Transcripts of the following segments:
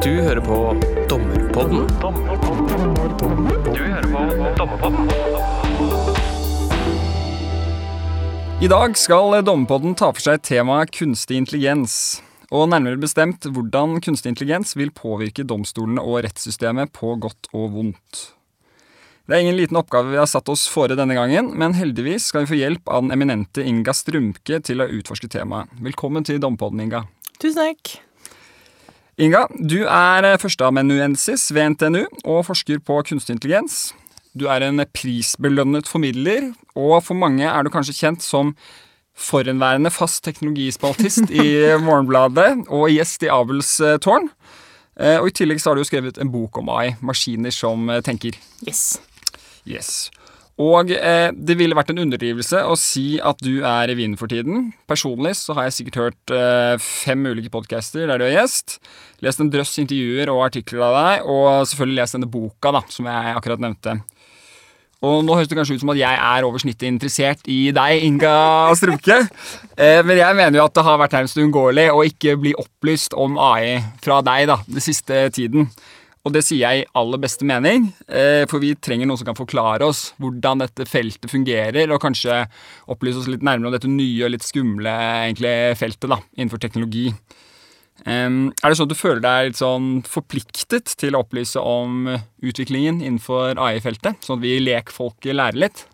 Du hører på Dommerpodden. Du hører på Dommerpodden. I dag skal Dommerpodden ta for seg temaet kunstig intelligens. Og nærmere bestemt hvordan kunstig intelligens vil påvirke domstolene og rettssystemet på godt og vondt. Det er ingen liten oppgave vi har satt oss fore denne gangen, men heldigvis skal vi få hjelp av den eminente Inga Strumke til å utforske temaet. Velkommen til Dompodden, Inga. Tusen takk. Inga, du er førsteamanuensis ved NTNU og forsker på kunstig intelligens. Du er en prisbelønnet formidler, og for mange er du kanskje kjent som forhenværende fast teknologispaltist i Morgenbladet og gjest i Abels tårn. Eh, Og I tillegg så har du skrevet en bok om AI, 'Maskiner som eh, tenker'. Yes. Yes. Og eh, det ville vært en underdrivelse å si at du er i vinden for tiden. Personlig så har jeg sikkert hørt eh, fem ulike podcaster der du er gjest. Lest en drøss intervjuer og artikler av deg, og selvfølgelig lest denne boka da, som jeg akkurat nevnte. Og nå høres det kanskje ut som at jeg er over snittet interessert i deg, Inga Strumke. Eh, men jeg mener jo at det har vært nærmest uunngåelig å ikke bli opplyst om AI fra deg da, den siste tiden. Og det sier jeg i aller beste mening, eh, for vi trenger noen som kan forklare oss hvordan dette feltet fungerer, og kanskje opplyse oss litt nærmere om dette nye og litt skumle egentlig, feltet da, innenfor teknologi. Er det sånn at du føler deg litt sånn forpliktet til å opplyse om utviklingen innenfor AI-feltet, sånn at vi lekfolket lærer litt?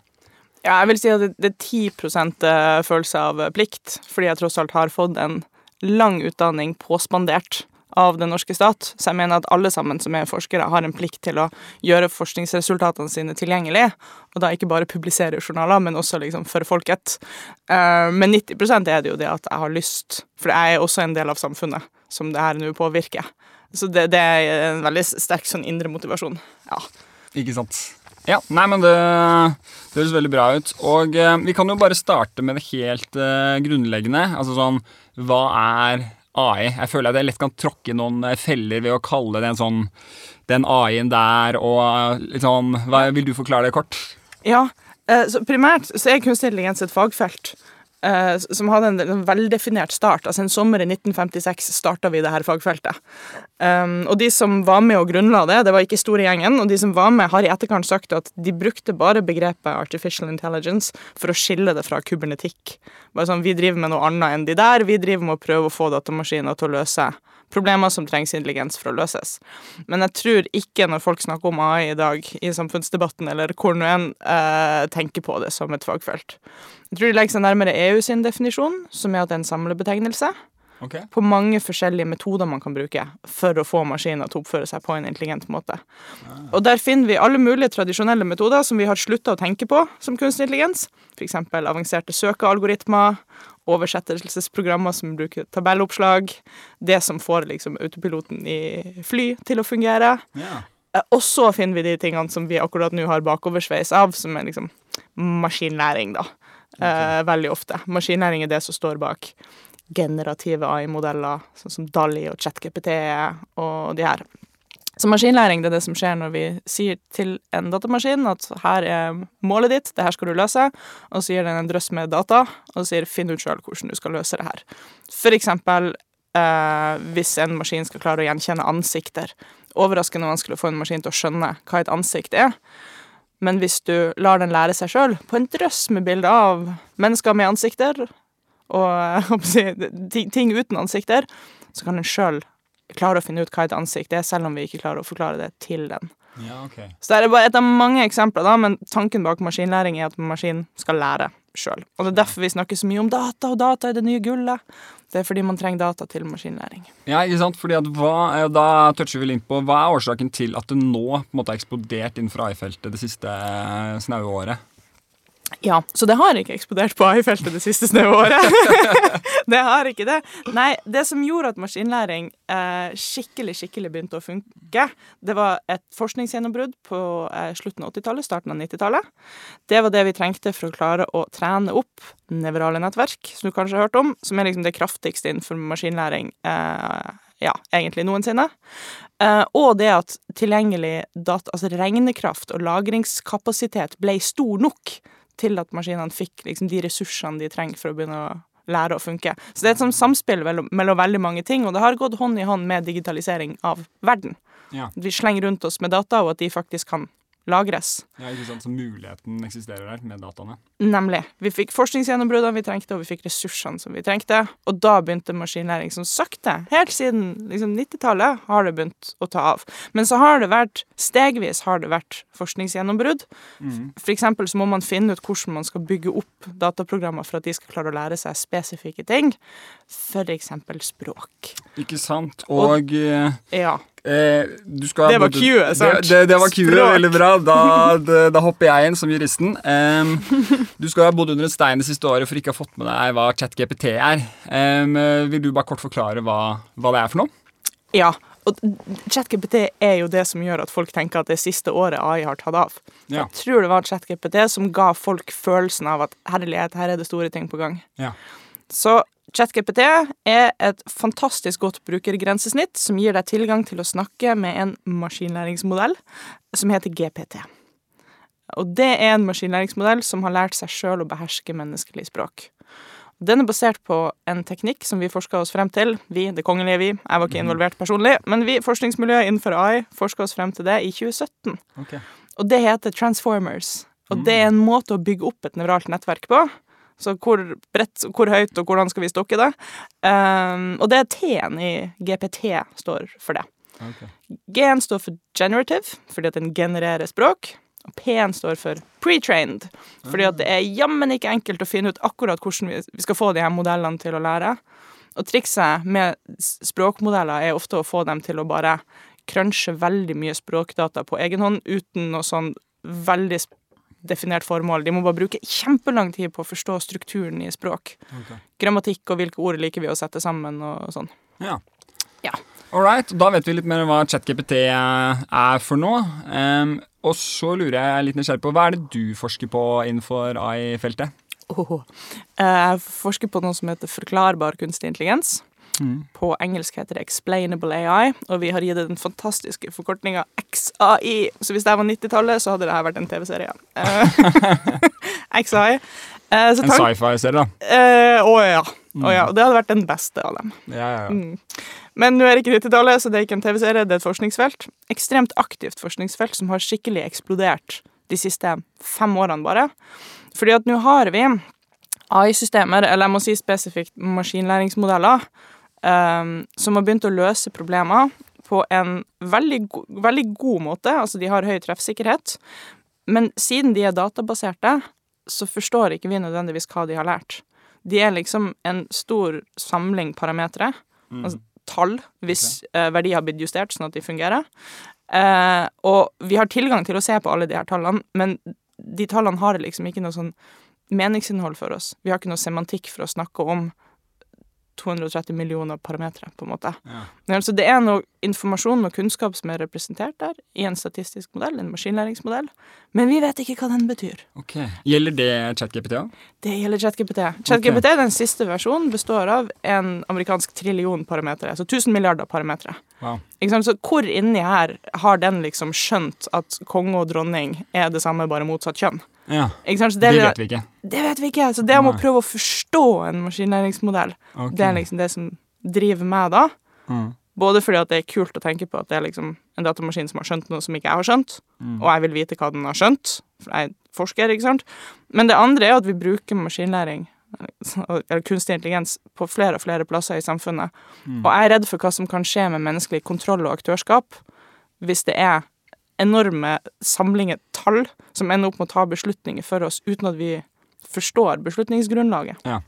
Ja, jeg vil si at det, er 10 følelse av plikt, fordi jeg tross alt har fått en lang utdanning påspandert av den norske stat. Så jeg mener at alle sammen som er forskere, har en plikt til å gjøre forskningsresultatene sine tilgjengelige. Og da ikke bare publisere journaler, men også liksom for folket. Eh, Men 90% er det jo det at jeg har lyst, for jeg er også en del av samfunnet som det her nå påvirker. Så det, det er en veldig sterk sånn indre motivasjon. Ja. Ikke sant? Ja, nei, men det, det høres veldig bra ut. Og eh, vi kan jo bare starte med det helt eh, grunnleggende. Altså sånn, hva er AI? Jeg føler at jeg lett kan tråkke noen eh, feller ved å kalle det en sånn den AI-en der, og liksom Vil du forklare det kort? Ja, eh, så primært så er kunstig intelligens et fagfelt eh, som hadde en, en veldefinert start. Altså En sommer i 1956 starta vi det her fagfeltet. Um, og de som var med og grunnla det, det var ikke store gjengen, og de som var med, har i etterkant sagt at de brukte bare begrepet artificial intelligence for å skille det fra kubernetikk. Bare sånn, Vi driver med noe annet enn de der. Vi driver med å prøve å få datamaskiner til å løse problemer som trengs intelligens for å løses. Men jeg tror ikke når folk snakker om AI i dag i samfunnsdebatten, eller hvor nå enn, eh, tenker på det som et fagfelt. Jeg tror de legger seg nærmere EU sin definisjon, som er at det er en samlebetegnelse Okay. på mange forskjellige metoder man kan bruke for å få maskiner til å oppføre seg på en intelligent måte. Og der finner vi alle mulige tradisjonelle metoder som vi har slutta å tenke på som kunstig intelligens. F.eks. avanserte søkealgoritmer, oversettelsesprogrammer som bruker tabelloppslag, det som får liksom autopiloten i fly til å fungere. Ja. Eh, Og så finner vi de tingene som vi akkurat nå har bakoversveis av, som er liksom maskinlæring, da. Eh, veldig ofte. Maskinlæring er det som står bak generative AI-modeller, sånn som Dali og ChatGPT og de her. Så maskinlæring det er det som skjer når vi sier til en datamaskin at her er målet ditt, det her skal du løse, og så gir den en drøss med data, og sier finn ut sjøl hvordan du skal løse det her. For eksempel eh, hvis en maskin skal klare å gjenkjenne ansikter. Overraskende vanskelig å få en maskin til å skjønne hva et ansikt er. Men hvis du lar den lære seg sjøl, på en drøss med bilder av mennesker med ansikter, og ting uten ansikter, så kan den sjøl klare å finne ut hva et ansikt er, selv om vi ikke klarer å forklare det til den. ja, okay. Så det er bare et av mange eksempler, da, men tanken bak maskinlæring er at maskinen skal lære sjøl. Og det er derfor vi snakker så mye om data, og data er det nye gullet. Det er fordi man trenger data til maskinlæring. Ja, ikke sant? Fordi at hva, eh, Da toucher vi litt på hva er årsaken til at det nå på en måte har eksplodert innenfor AI-feltet det siste eh, snaue året? Ja, så det har ikke eksplodert på AI-feltet det siste snøåret. året. det har ikke det. Nei, det som gjorde at maskinlæring eh, skikkelig, skikkelig begynte å funke, det var et forskningsgjennombrudd på eh, slutten av 80-tallet, starten av 90-tallet. Det var det vi trengte for å klare å trene opp nevrale nettverk, som du kanskje har hørt om, som er liksom det kraftigste innenfor maskinlæring eh, ja, egentlig noensinne. Eh, og det at tilgjengelig data, altså regnekraft og lagringskapasitet ble stor nok til at maskinene fikk liksom de ressursene de trenger for å begynne å lære å funke. Så det er et sånt samspill mellom veldig mange ting, og det har gått hånd i hånd med digitalisering av verden. Ja. Vi slenger rundt oss med data, og at de faktisk kan lagres. ja, ikke sant? Så muligheten eksisterer der med dataene. Nemlig. Vi fikk forskningsgjennombruddene vi trengte, og vi fikk ressursene som vi trengte. Og da begynte maskinlæring som sakte, helt siden liksom, 90-tallet, har det begynt å ta av. Men så har det vært, stegvis har det vært forskningsgjennombrudd. Mm. For eksempel så må man finne ut hvordan man skal bygge opp dataprogrammer for at de skal klare å lære seg spesifikke ting. For eksempel språk. Ikke sant? Og og Ja. Eh, du skal Det var cue, sant? Det, det, det var Q-et, veldig bra. Da, det, da hopper jeg inn som juristen. Um, du skal ha bodd under en stein det siste året for ikke å ha fått med deg hva ChatGPT er. Um, vil du bare kort forklare hva, hva det er for noe? ja. Og ChatGPT er jo det som gjør at folk tenker at det siste året AI har tatt av. Ja. Jeg tror det var ChatGPT som ga folk følelsen av at herlighet, her er det store ting på gang. Ja. Så ChatGPT er et fantastisk godt brukergrensesnitt som gir deg tilgang til å snakke med en maskinlæringsmodell som heter GPT. Og det er en maskinlæringsmodell som har lært seg sjøl å beherske menneskelig språk. Den er basert på en teknikk som vi forska oss frem til. Vi, det kongelige vi. Jeg var ikke involvert personlig, men vi, forskningsmiljøet innenfor AI, forska oss frem til det i 2017. Okay. Og det heter transformers. Og det er en måte å bygge opp et nevralt nettverk på. Så hvor bredt, hvor høyt, og hvordan skal vi stokke det? Um, og det er T-en i GPT står for det. Okay. G-en står for generative, fordi at den genererer språk. Og P-en står for pre-trained, fordi at det er jammen ikke enkelt å finne ut akkurat hvordan vi skal få de her modellene til å lære. Og trikset med språkmodeller er ofte å få dem til å bare crunche veldig mye språkdata på egen hånd uten noe sånn veldig sp- definert formål. De må bare bruke kjempelang tid på å forstå strukturen i språk. Okay. Grammatikk og hvilke ord liker vi å sette sammen og sånn. Ja. Ja. All right, da vet vi litt mer om hva ChatGPT er for noe. Um, og så lurer jeg litt nysgjerrig på, hva er det du forsker på innenfor AI-feltet? Åh. Eh, Jeg forsker på noe som heter forklarbar kunstig intelligens. På engelsk heter det Explainable AI, og vi har gitt det den fantastiske forkortninga XAI. Så hvis det var 90-tallet, så hadde det her vært en TV-serie. XAI. Eh, så En sci-fi-serie, da. Eh, Å ja. Å ja. Og det hadde vært den beste av dem. Ja, ja, ja. Mm. Men nå er det ikke 90-tallet, så det er ikke en TV-serie, det er et forskningsfelt. Ekstremt aktivt forskningsfelt som har skikkelig eksplodert de siste fem årene bare. Fordi at nå har vi AI-systemer, eller jeg må si spesifikt maskinlæringsmodeller, som har begynt å løse problemer på en veldig, go veldig god måte. Altså, de har høy treffsikkerhet. Men siden de er databaserte, så forstår ikke vi nødvendigvis hva de har lært. De er liksom en stor samling parametere, altså tall, hvis eh, verdi har blitt justert sånn at de fungerer. Eh, og vi har tilgang til å se på alle de her tallene, men de tallene har liksom ikke noe sånn meningsinnhold for oss. Vi har ikke noe semantikk for å snakke om 230 millioner parametere, på en måte. Ja. Altså, Så det er noe informasjon og kunnskap som er representert der, i en statistisk modell, en maskinlæringsmodell, men vi vet ikke hva den betyr. Ok. Gjelder det ChatGPT òg? Det gjelder ChatGPT. ChatGPT, den siste versjonen, består av en amerikansk trillion parametere, altså 1000 milliarder parametere. Wow. Så hvor inni her har den liksom skjønt at konge og dronning er det samme, bare motsatt kjønn? Ja. Det det, vet vi ikke. det vet vi ikke. Så det om å prøve å forstå en maskinlæringsmodell, okay. det er liksom det som driver meg da. Mm. Både fordi at det er kult å tenke på at det er liksom en datamaskin som har skjønt noe som ikke jeg har skjønt, Mm. og jeg vil vite hva den har skjønt, for jeg er forsker, ikke sant. Men det andre er at vi bruker maskinlæring, eller kunstig intelligens, på flere og flere plasser i samfunnet. Mm. Og jeg er redd for hva som kan skje med menneskelig kontroll og aktørskap hvis det er enorme samlinger tall som ender opp med å ta beslutninger for oss uten at vi forstår beslutningsgrunnlaget. Ja.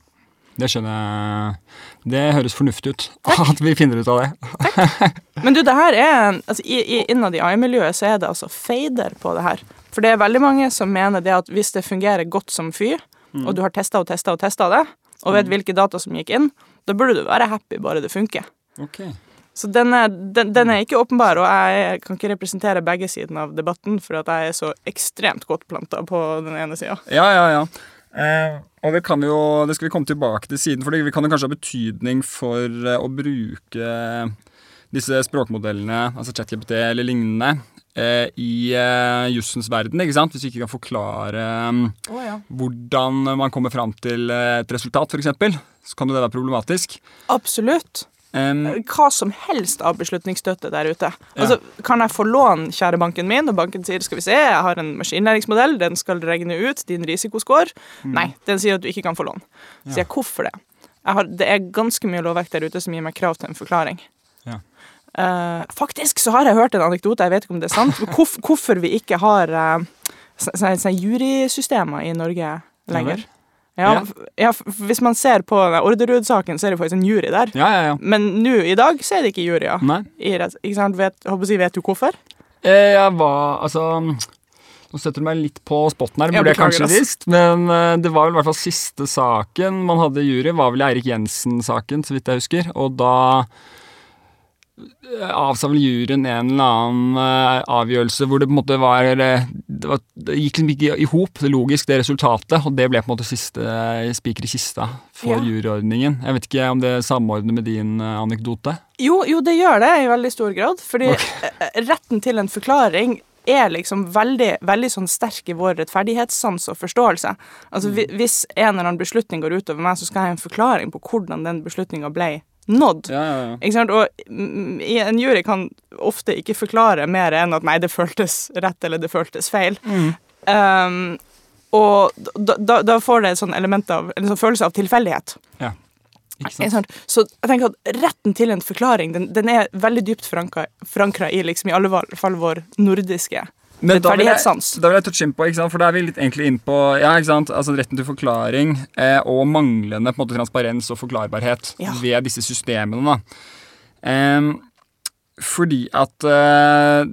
Det skjønner jeg. Det høres fornuftig ut. At vi finner ut av det. Men du, det her er altså, i, i, Innad i AI-miljøet så er det altså fader på det her. For det er veldig mange som mener det at hvis det fungerer godt som fy, og du har testa og testa og testa det, og vet hvilke data som gikk inn, da burde du være happy bare det funker. Ok. Så den er, den, den er ikke åpenbar, og jeg kan ikke representere begge sidene av debatten, for at jeg er så ekstremt godt planta på den ene sida. Ja, ja, ja. Eh, og det kan vi jo, det skal vi komme tilbake til siden, for det kan jo kanskje ha betydning for eh, å bruke disse språkmodellene, altså ChatGPT eller lignende, eh, i eh, jussens verden, ikke sant? hvis vi ikke kan forklare Å, ja. hvordan man kommer fram til eh, et resultat, f.eks., så kan jo det være problematisk. Absolutt. Em, Hva som helst av beslutningsstøtte der ute. Altså, Kan jeg få lån, kjære banken min, og banken sier skal vi se, jeg har en maskinlæringsmodell, den skal regne ut din risikoscore. Mm. Nei, den sier at du ikke kan få lån. Så sier jeg hvorfor det? Jeg har, det er ganske mye lovverk der ute som gir meg krav til en forklaring. Ja. Uh, faktisk så har jeg hørt en anekdote, jeg vet ikke om det er sant, hvorf, hvorfor vi ikke har uh, sånne jurysystemer i Norge lenger. Ja Ja, Ja. Hvis man ser på Orderud-saken, så er det faktisk en jury der. ja, ja, ja. Men nå i dag så er det ikke juryer. Nei. I ikke sant? Vet, håper si, vet du hvorfor? Eh, jeg var Altså Nå setter du meg litt på spotten her, burde jeg kanskje visst. Men eh, det var vel i hvert fall siste saken man hadde i jury, var vel Eirik Jensen-saken, så vidt jeg husker. Og da avsa vel juryen en eller annen eh, avgjørelse hvor det på en måte var eh, Det, var, det gikk liksom ikke i hop, det logisk, det resultatet. Og det ble på en måte siste eh, spiker i kista for Ja. juryordningen. Jeg vet ikke om det samordner med din anekdote? Jo, jo, det gjør det i veldig stor grad. Fordi okay. retten til en forklaring er liksom veldig, veldig sånn sterk i vår rettferdighetssans og forståelse. Altså, hvi- Hvis en eller annen beslutning går utover meg, så skal jeg ha en forklaring på hvordan den beslutninga ble nådd. Ja, ja, ja. Ikke sant? Og mm, en jury kan ofte ikke forklare mer enn at nei, det føltes rett eller det føltes feil. Um, og da, da, da får det et sånn element av, en sånn følelse av tilfeldighet. ja. Så jeg tenker at retten til en forklaring den, den er veldig dypt forankra i liksom i alle fall vår nordiske Men da Da vil jeg touche inn på, ikke sant? for da er vi litt egentlig inn på ja? Altså retten til forklaring eh, og manglende måte, transparens og forklarbarhet Ja. ved disse systemene. Da. Em, fordi at eh?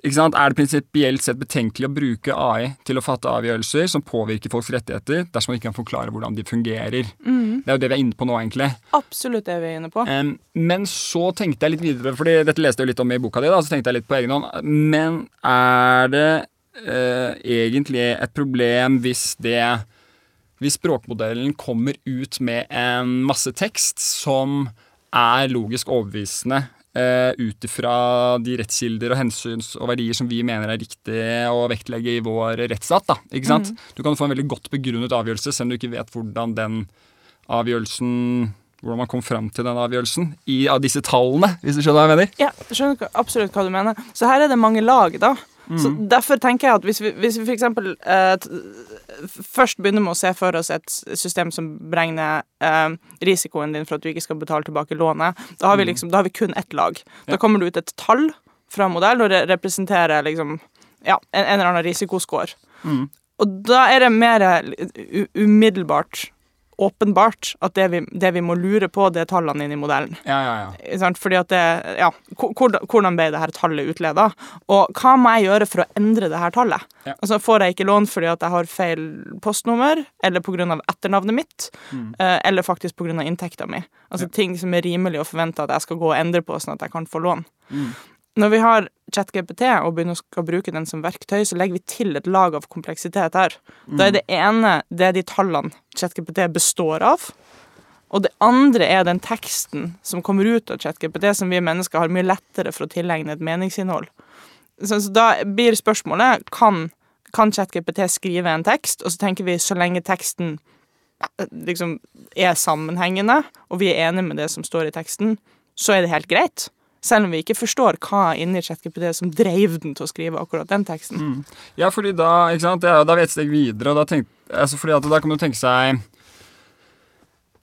Er det prinsipielt sett betenkelig å bruke AI til å fatte avgjørelser som påvirker folks rettigheter, dersom man ikke kan forklare hvordan de fungerer? Det er jo det vi er inne på nå, egentlig. Absolutt det vi er inne på. Um, men så tenkte jeg litt videre, Fordi dette leste jeg jo litt om i boka di. da, så tenkte jeg litt på egen hånd. Men er det uh, egentlig et problem hvis det Hvis språkmodellen kommer ut med en masse tekst som er logisk overbevisende uh, ut ifra de rettskilder og hensyns og verdier som vi mener er riktig å vektlegge i vår rettsstat. da, ikke sant? Du kan få en veldig godt begrunnet avgjørelse, selv om du ikke vet hvordan den avgjørelsen hvordan man kom fram til den avgjørelsen i av disse tallene, hvis du skjønner hva jeg mener? Ja, jeg skjønner absolutt hva du mener. Så her er det mange lag, da. Så Derfor tenker jeg at hvis vi, hvis vi eksempel eh, først begynner med å se for oss et system som beregner eh, risikoen din for at du ikke skal betale tilbake lånet, da har vi, liksom, da har vi kun ett lag. Da kommer det ut et tall fra modell, og det representerer liksom, ja, en, en eller annen risikoscore. Og da er det mer umiddelbart åpenbart at det vi, det vi må lure på, det er tallene inn i modellen. Ja, ja, ja. Fordi at det, ja, hvordan- ble det her tallet utleda? Og hva må jeg gjøre for å endre det her tallet? Ja. Altså Får jeg ikke lån fordi at jeg har feil postnummer, eller pga. etternavnet mitt, mm. eller faktisk pga. inntekta mi? Altså ting som er rimelig å forvente at jeg skal gå og endre på, sånn at jeg kan få lån. Når vi har ChatGPT og begynner å bruke den som verktøy, så legger vi til et lag av kompleksitet her. Da er det ene det er de tallene ChatGPT består av. Og det andre er den teksten som kommer ut av ChatGPT, som vi mennesker har mye lettere for å tilegne et meningsinnhold. Så, så da blir spørsmålet kan, kan ChatGPT skrive en tekst, og så tenker vi så lenge teksten eh, liksom er sammenhengende, og vi er enige med det som står i teksten, så er det helt greit. Selv om vi ikke forstår hva inni ChatGPT som dreiv den til å skrive akkurat den teksten. Ja, fordi da, ikke sant, det er da er vi et steg videre, og da, tenk, altså fordi at da kan man tenke seg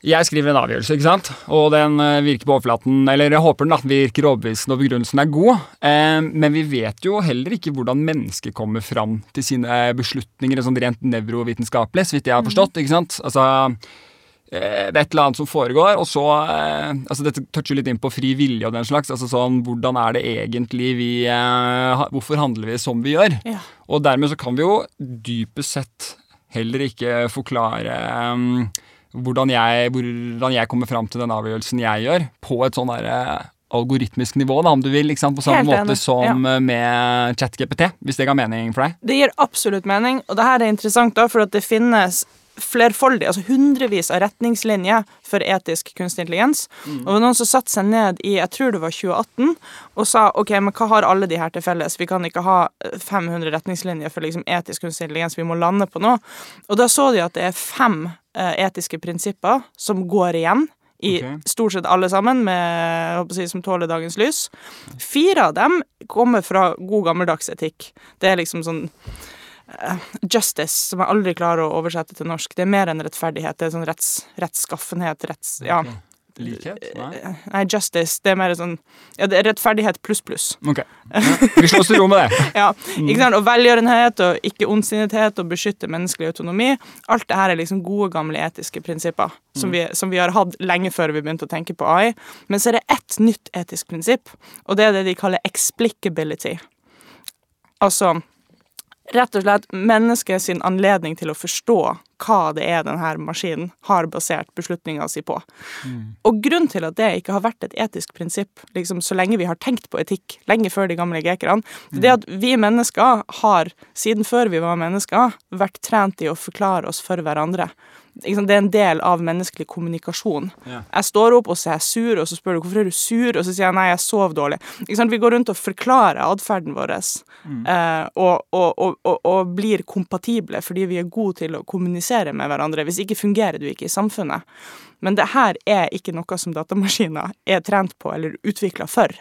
jeg skriver en avgjørelse, ikke sant? og den eh, virker på overflaten, eller jeg håper den at virker overbevisende og begrunnelsen er god, eh, men vi vet jo heller ikke hvordan mennesker kommer fram til sine beslutninger sånn rent nevrovitenskapelig, så vidt jeg har forstått. ikke sant? Altså, eh, det er et eller annet som foregår, og så eh, altså Dette toucher litt inn på fri vilje og den slags. altså sånn, Hvordan er det egentlig vi eh, Hvorfor handler vi som vi gjør? Ja. Og dermed så kan vi jo dypest sett heller ikke forklare um, hvordan, jeg, hvordan jeg kommer fram til den avgjørelsen jeg gjør, på et sånn derre algoritmisk nivå, da, om du vil. På samme Helt måte som ja. med ChatGPT, hvis det ga mening for deg. Det gir absolutt mening, og det her er interessant, da, for at det finnes flerfoldig, altså hundrevis av retningslinjer for etisk kunstig intelligens. Og det var noen som satte seg ned i jeg tror det var 2018 og sa ok, men hva har alle de her til felles? Vi kan ikke ha eh, 500 retningslinjer for liksom etisk kunstig intelligens, vi må lande på noe. Og da så de at det er fem eh, etiske prinsipper som går igjen. I okay. stort sett alle sammen, med, si, som tåler dagens lys. Fire av dem kommer fra god gammeldags etikk. Det er liksom sånn eh, Justice, som jeg aldri klarer å oversette til norsk. Det er mer enn rettferdighet. Det er sånn retts, rettsskaffenhet, retts... Ja. Okay. Likhet? Nei? Nei, justice. Det er mer sånn Ja, det er rettferdighet pluss, pluss. Ok. Ja. Vi slår oss til ro med det. Ja, ikke sant? Og velgjørenhet og ikke ondsinnethet og beskytte menneskelig autonomi. Alt det her er liksom gode, gamle etiske prinsipper som, vi, som vi har hatt lenge før vi begynte å tenke på AI. Men så er det ett nytt etisk prinsipp, og det er det de kaller explicability. Altså rett og slett mennesket sin anledning til å forstå hva det er denne maskinen har basert beslutninga si på. Og grunnen til at det ikke har vært et etisk prinsipp liksom, så lenge vi har tenkt på etikk, lenge før de gamle grekerne, det er at vi mennesker har, siden før vi var mennesker, vært trent i å forklare oss for hverandre. Sant? Det er en del av menneskelig kommunikasjon. Ja. Jeg står opp og så er jeg sur, og så spør du hvorfor er du sur, og så sier jeg nei, jeg sov dårlig. Vi går rundt og forklarer atferden vår, eh, og, og, og, og, blir kompatible fordi vi er gode til å kommunisere med hverandre. Hvis ikke fungerer du ikke i samfunnet. Men det her er ikke noe som datamaskiner er trent på eller utvikla for.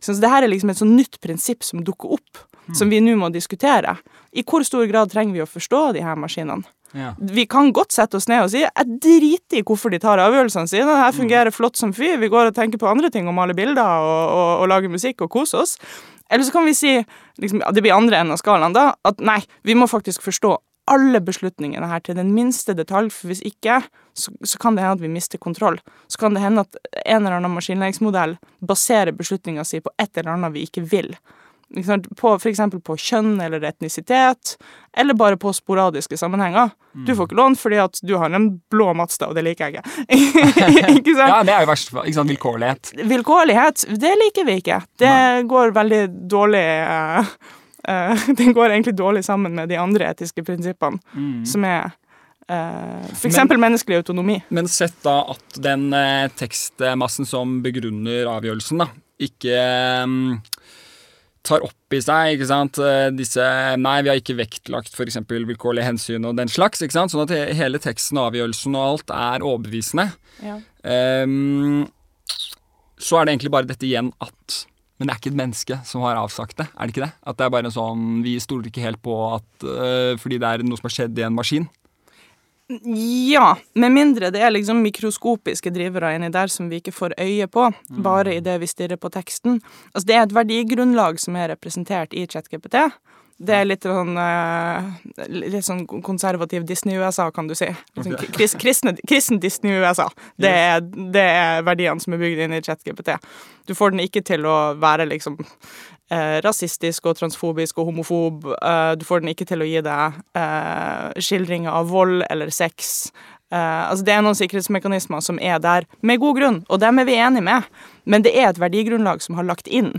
Så det her er liksom et sånn nytt prinsipp som dukker opp, som vi nå må diskutere. I hvor stor grad trenger vi å forstå de her maskinene? Ja. Vi kan godt sette oss ned og si jeg driter i hvorfor de tar avgjørelsene sine. Det her fungerer flott som fy. Vi går og tenker på andre ting og maler bilder og, og, og lager musikk og koser oss. Eller så kan vi si, liksom, det blir andre enden av skalaen da, at nei, vi må faktisk forstå alle beslutningene her til den minste detalj, for hvis ikke, så, så kan det hende at vi mister kontroll. Så kan det hende at en eller annen maskinlæringsmodell baserer beslutninga si på et eller annet vi ikke vil. Sant? På, eksempel på kjønn eller etnisitet, eller bare på sporadiske sammenhenger. Du får ikke lån fordi at du har en blå Mazda, og det liker jeg ikke. ikke sant? ja, det er jo verst. Ikke sant, vilkårlighet. Vilkårlighet, det liker vi ikke. Det går veldig dårlig uh, uh, Det går egentlig dårlig sammen med de andre etiske prinsippene, som er eh, for eksempel menneskelig autonomi. Men sett da at den tekstmassen som begrunner avgjørelsen, da, ikke mm, tar opp i seg ikke sant, eh, disse Nei, vi har ikke vektlagt f.eks. vilkårlige hensyn og den slags. ikke sant, Sånn at hele teksten og avgjørelsen og alt er overbevisende. Ehm, så er det egentlig bare dette igjen at Men det er ikke et menneske som har avsagt det. Er det ikke det? At det er bare en sånn Vi stoler ikke helt på at uh, fordi det er noe som har skjedd i en maskin. Ja, med mindre det er liksom mikroskopiske drivere inni der som vi ikke får øye på, bare idet vi stirrer på teksten. Altså, det er et verdigrunnlag som er representert i ChatGPT. Det er litt sånn, eh, litt sånn konservativ Disney-USA, kan du si. Liksom, Ok. kris, kristne, kristen Disney-USA. Det, det er verdiene som er bygd inn i ChatGPT. Du får den ikke til å være liksom rasistisk og transfobisk og homofob. Eh, du får den ikke til å gi deg eh, skildringer av vold eller sex. Eh, altså Det er noen sikkerhetsmekanismer som er der med god grunn, og dem er vi enige med. Men det er et verdigrunnlag som har lagt inn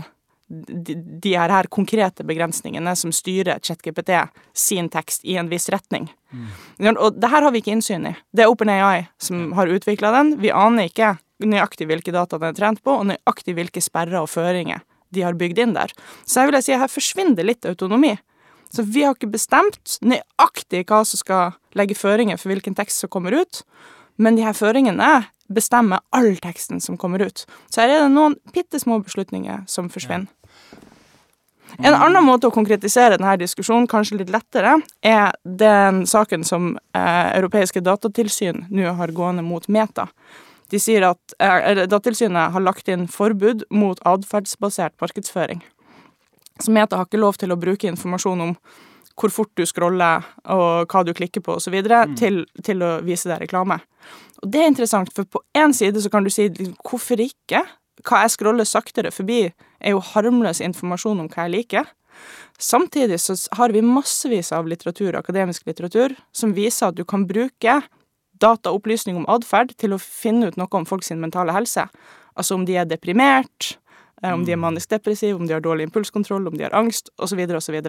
de, de her, her konkrete begrensningene som styrer ChatGPT sin tekst i en viss retning. Og det her har vi ikke innsyn i. Det er OpenAI som har utvikla den. Vi aner ikke nøyaktig hvilke data den er trent på, og nøyaktig hvilke sperrer og føringer de har bygd inn der. Så jeg vil si at her forsvinner litt autonomi. Så vi har ikke bestemt nøyaktig hva som skal legge føringer for hvilken tekst som kommer ut, men de her føringene bestemmer all teksten som kommer ut. Så her er det noen bitte små beslutninger som forsvinner. En annen måte å konkretisere denne diskusjonen, kanskje litt lettere, er den saken som eh, europeiske datatilsyn nå har gående mot Meta. De sier at Datatilsynet har lagt inn forbud mot atferdsbasert markedsføring. Som Meta har ikke lov til å bruke informasjon om hvor fort du scroller og hva du klikker på osv. Mm. Til, til å vise deg reklame. Og det er interessant, for på én side så kan du si hvorfor ikke? Hva jeg scroller saktere forbi, er jo harmløs informasjon om hva jeg liker. Samtidig så har vi massevis av litteratur, akademisk litteratur, som viser at du kan bruke dataopplysning om atferd til å finne ut noe om folks mentale helse. Altså om de er deprimert, eh, om de er manisk-depressive, om de har dårlig impulskontroll, om de har angst, osv., osv.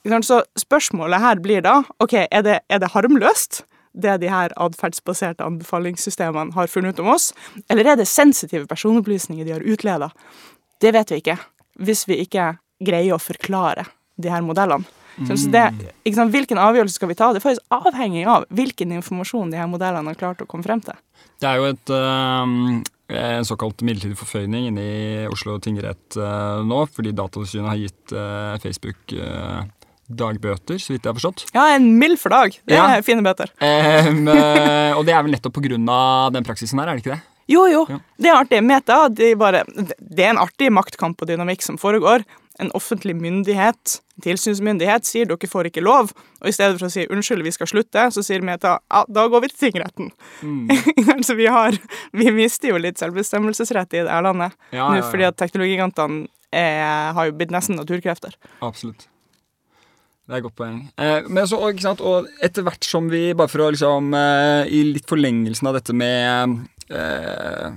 Så, så spørsmålet her blir da OK, er det, er det harmløst? det de her atferdsbaserte anbefalingssystemene har funnet ut om oss, eller er det sensitive personopplysninger de har utleda? Det vet vi ikke, hvis vi ikke greier å forklare de her modellene. Så så det, sant, hvilken avgjørelse skal vi ta? Det er faktisk avhengig av hvilken informasjon de her modellene har klart å komme frem til. Det er jo et, øh, en såkalt midlertidig forføyning inne i Oslo tingrett øh, nå, fordi Datatilsynet har gitt øh, Facebook dagbøter, så vidt jeg har forstått. Ja, en mild for dag. Det Ja. er fine bøter. Øh, og det er vel nettopp av den praksisen her, er det ikke det? Jo, jo. Ja. Det er artig. Meta, de bare, det er en artig maktkamp og dynamikk som foregår. En offentlig myndighet, tilsynsmyndighet, sier dere får ikke lov. Og i stedet for å si unnskyld, vi skal slutte, så sier Meta ja, da går vi til tingretten. altså, vi har Vi mister jo litt selvbestemmelsesrett i det her landet Ja, nå ja, fordi at teknologigigantene er- har jo blitt nesten naturkrefter. Absolutt. Det er et godt poeng. Eh, men så, ikke sant, og etter hvert som vi, bare for å liksom eh, I litt forlengelsen av dette med eh,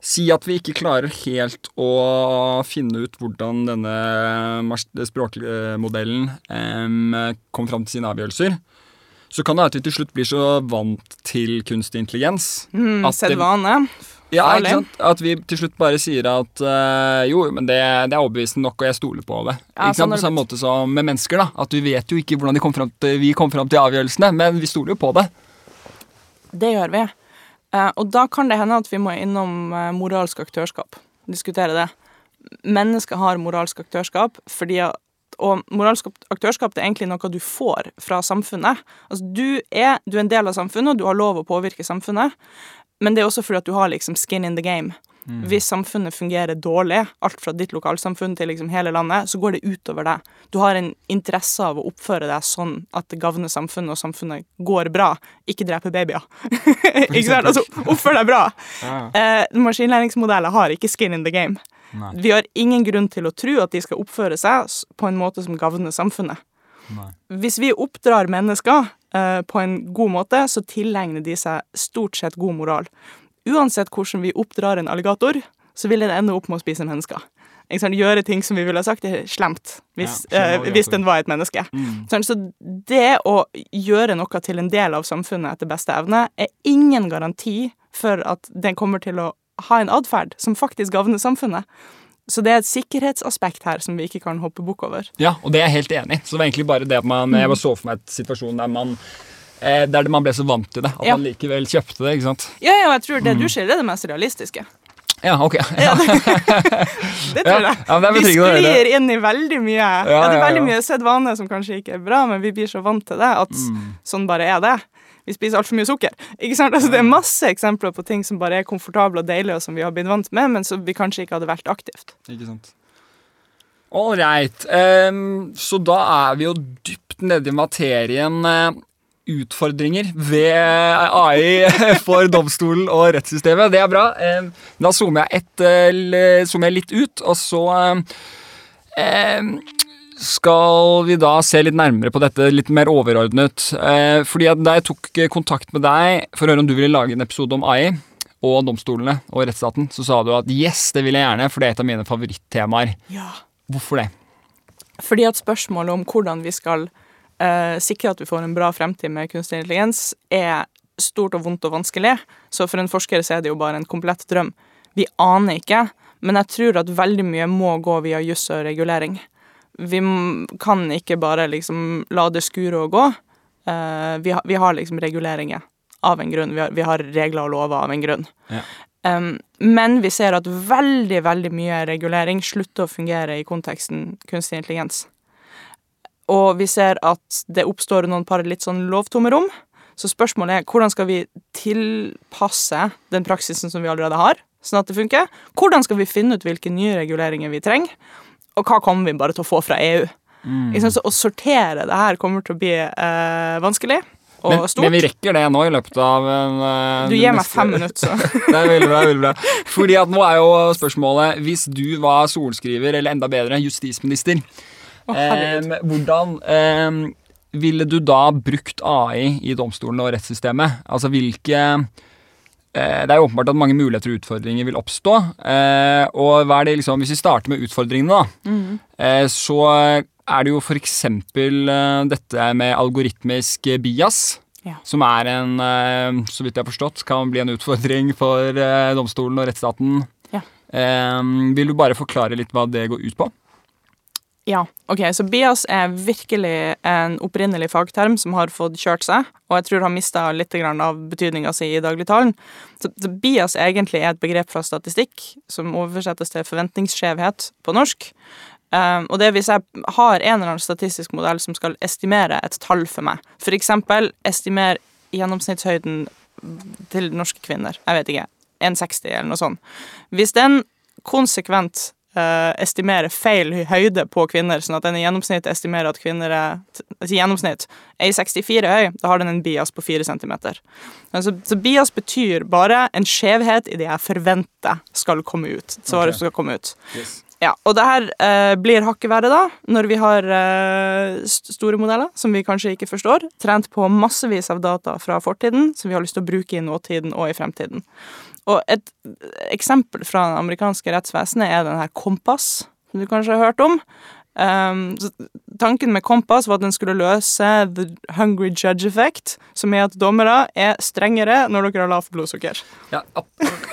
Si at vi ikke klarer helt å finne ut hvordan denne språkmodellen eh, kom fram til sine avgjørelser. Så kan det være at vi til slutt blir så vant til kunstig intelligens Mm, at det- Sett vane. ja, ikke sant? At vi til slutt bare sier at øh, jo, men det, det er overbevisende nok, og jeg stoler på det. Ja, ikke sant? sånn På samme måte som med mennesker. da At vi vet jo ikke hvordan de kom til, vi kom fram til avgjørelsene, men vi stoler jo på det. Det gjør vi. Eh, og da kan det hende at vi må innom eh, moralsk aktørskap. Diskutere det. Mennesker har moralsk aktørskap fordi at og moralsk aktørskap det er egentlig noe du får fra samfunnet. Altså, du, er, du er en del av samfunnet, og du har lov å påvirke samfunnet. Men det er også fordi at du har liksom skin in the game. Hvis samfunnet fungerer dårlig, alt fra ditt lokalsamfunn til liksom hele landet, så går det utover deg. Du har en interesse av å oppføre deg sånn at det gagner samfunnet, og samfunnet går bra. Ikke drepe babyer. ikke sant? Altså, oppfør deg bra. Eh, maskinlæringsmodeller har ikke skin in the game. Nei. Vi har ingen grunn til å tro at de skal oppføre seg på en måte som gagner samfunnet. Nei. Hvis vi oppdrar mennesker eh, på en god måte, så tilegner de seg stort sett god moral. Uansett hvordan vi oppdrar en alligator, så vil den ende opp med å spise mennesker. Ikke sant? Gjøre ting som vi ville ha sagt er slemt hvis, Ja, eh, hvis den var et menneske. Mm. Sånn, så det å gjøre noe til en del av samfunnet etter beste evne, er ingen garanti for at den kommer til å ha en atferd som faktisk gagner samfunnet. Så det er et sikkerhetsaspekt her som vi ikke kan hoppe bukk over. Ja, og det er jeg helt enig i. Så det var egentlig bare det at man Jeg bare så for meg et situasjon der man eh, der man ble så vant til det at Ja. man likevel kjøpte det. ikke sant? Ja, ja, jeg tror det du ser, er det mest realistiske. Ja, ok. Ja, det, det tror jeg. ja, det vi sklir inn i veldig mye ja, det er veldig mye sedvane som kanskje ikke er bra, men vi blir så vant til det at Mm. sånn bare er det. Vi spiser altfor mye sukker. Ikke sant? Altså, det er masse eksempler på ting som bare er komfortable og deilige, og som vi har blitt vant med, men som vi kanskje ikke hadde valgt aktivt. Ikke sant. Ålreit. Um, så da er vi jo dypt nede i materien eh, utfordringer ved AI for domstolen og rettssystemet. Det er bra. Da zoomer jeg, et, eh, zoomer jeg litt ut, og så skal vi da se litt nærmere på dette, litt mer overordnet. Eh, fordi Da jeg tok eh, kontakt med deg for å høre om du ville lage en episode om AI og domstolene og rettsstaten, så sa du at yes, det vil jeg gjerne, for det er et av mine favorittemaer. Ja. Hvorfor det? Fordi at spørsmålet om hvordan vi skal eh, sikre at vi får en bra fremtid med kunstig intelligens, er stort og vondt og vanskelig. Så for en forsker så er det jo bare en komplett drøm. Vi aner ikke, men jeg tror at veldig mye må gå via juss og regulering. Vi kan ikke bare liksom la det skure og gå. Eh, vi, har, vi har liksom reguleringer av en grunn. Vi har, vi har regler og lover av en grunn. Ja. Um, men vi ser at veldig, veldig mye regulering slutter å fungere i konteksten kunstig intelligens. Og vi ser at det oppstår noen par litt sånn lovtomme rom. Så spørsmålet er hvordan skal vi tilpasse den praksisen som vi allerede har, sånn at det funker? Hvordan skal vi finne ut hvilke nye reguleringer vi trenger? Og hva kommer vi bare til å få fra EU? Mm. Så å sortere det her kommer til å bli eh, vanskelig Men, stort. men vi rekker det nå i løpet av en, eh, du gir meg fem minutter, så. det er veldig bra. veldig bra Fordi at nå er jo spørsmålet Hvis du var sorenskriver, eller enda bedre, justisminister, Herregud. hvordan um, ville du da brukt AI i domstolene og rettssystemet? Altså hvilke eh, Det er jo åpenbart at mange muligheter og utfordringer vil oppstå. eh, og hva er det liksom, Hvis vi starter med utfordringene, da, eh, så er det jo f.eks. Dette med algoritmisk bias. Ja. Som er en, så vidt jeg har forstått, kan bli en utfordring for domstolen og rettsstaten. Ja. Vil du bare forklare litt hva det går ut på? Ja, ok, så bias er virkelig en opprinnelig fagterm som har fått kjørt seg, og jeg tror har mista litt av betydninga si i dagligtalen. Så, så bias egentlig er et begrep fra statistikk som oversettes til forventningsskjevhet på norsk. Um, og det er hvis jeg har en eller annen statistisk modell som skal estimere et tall for meg, for eksempel estimere gjennomsnittshøyden til norske kvinner, jeg vet ikke, 1,60 eller noe sånt. Hvis den konsekvent eh, estimere feil høyde på kvinner, sånn at den i gjennomsnitt estimerer at kvinner er i gjennomsnitt er i 64 høy, da har den en bias på 4 cm. Så, så bias betyr bare en skjevhet i det jeg forventer skal komme ut. Svaret okay. skal komme ut. Ja, og det her eh, blir hakket verre da, når vi har eh, store modeller som vi kanskje ikke forstår, trent på massevis av data fra fortiden som vi har lyst til å bruke i nåtiden og i fremtiden. Og et eksempel fra det amerikanske rettsvesenet er den her Kompass, som du kanskje har hørt om. Um, tanken med Kompass var at den skulle løse the hungry judge effect, som er at dommere er strengere når dere har lavt blodsukker. Ja, ak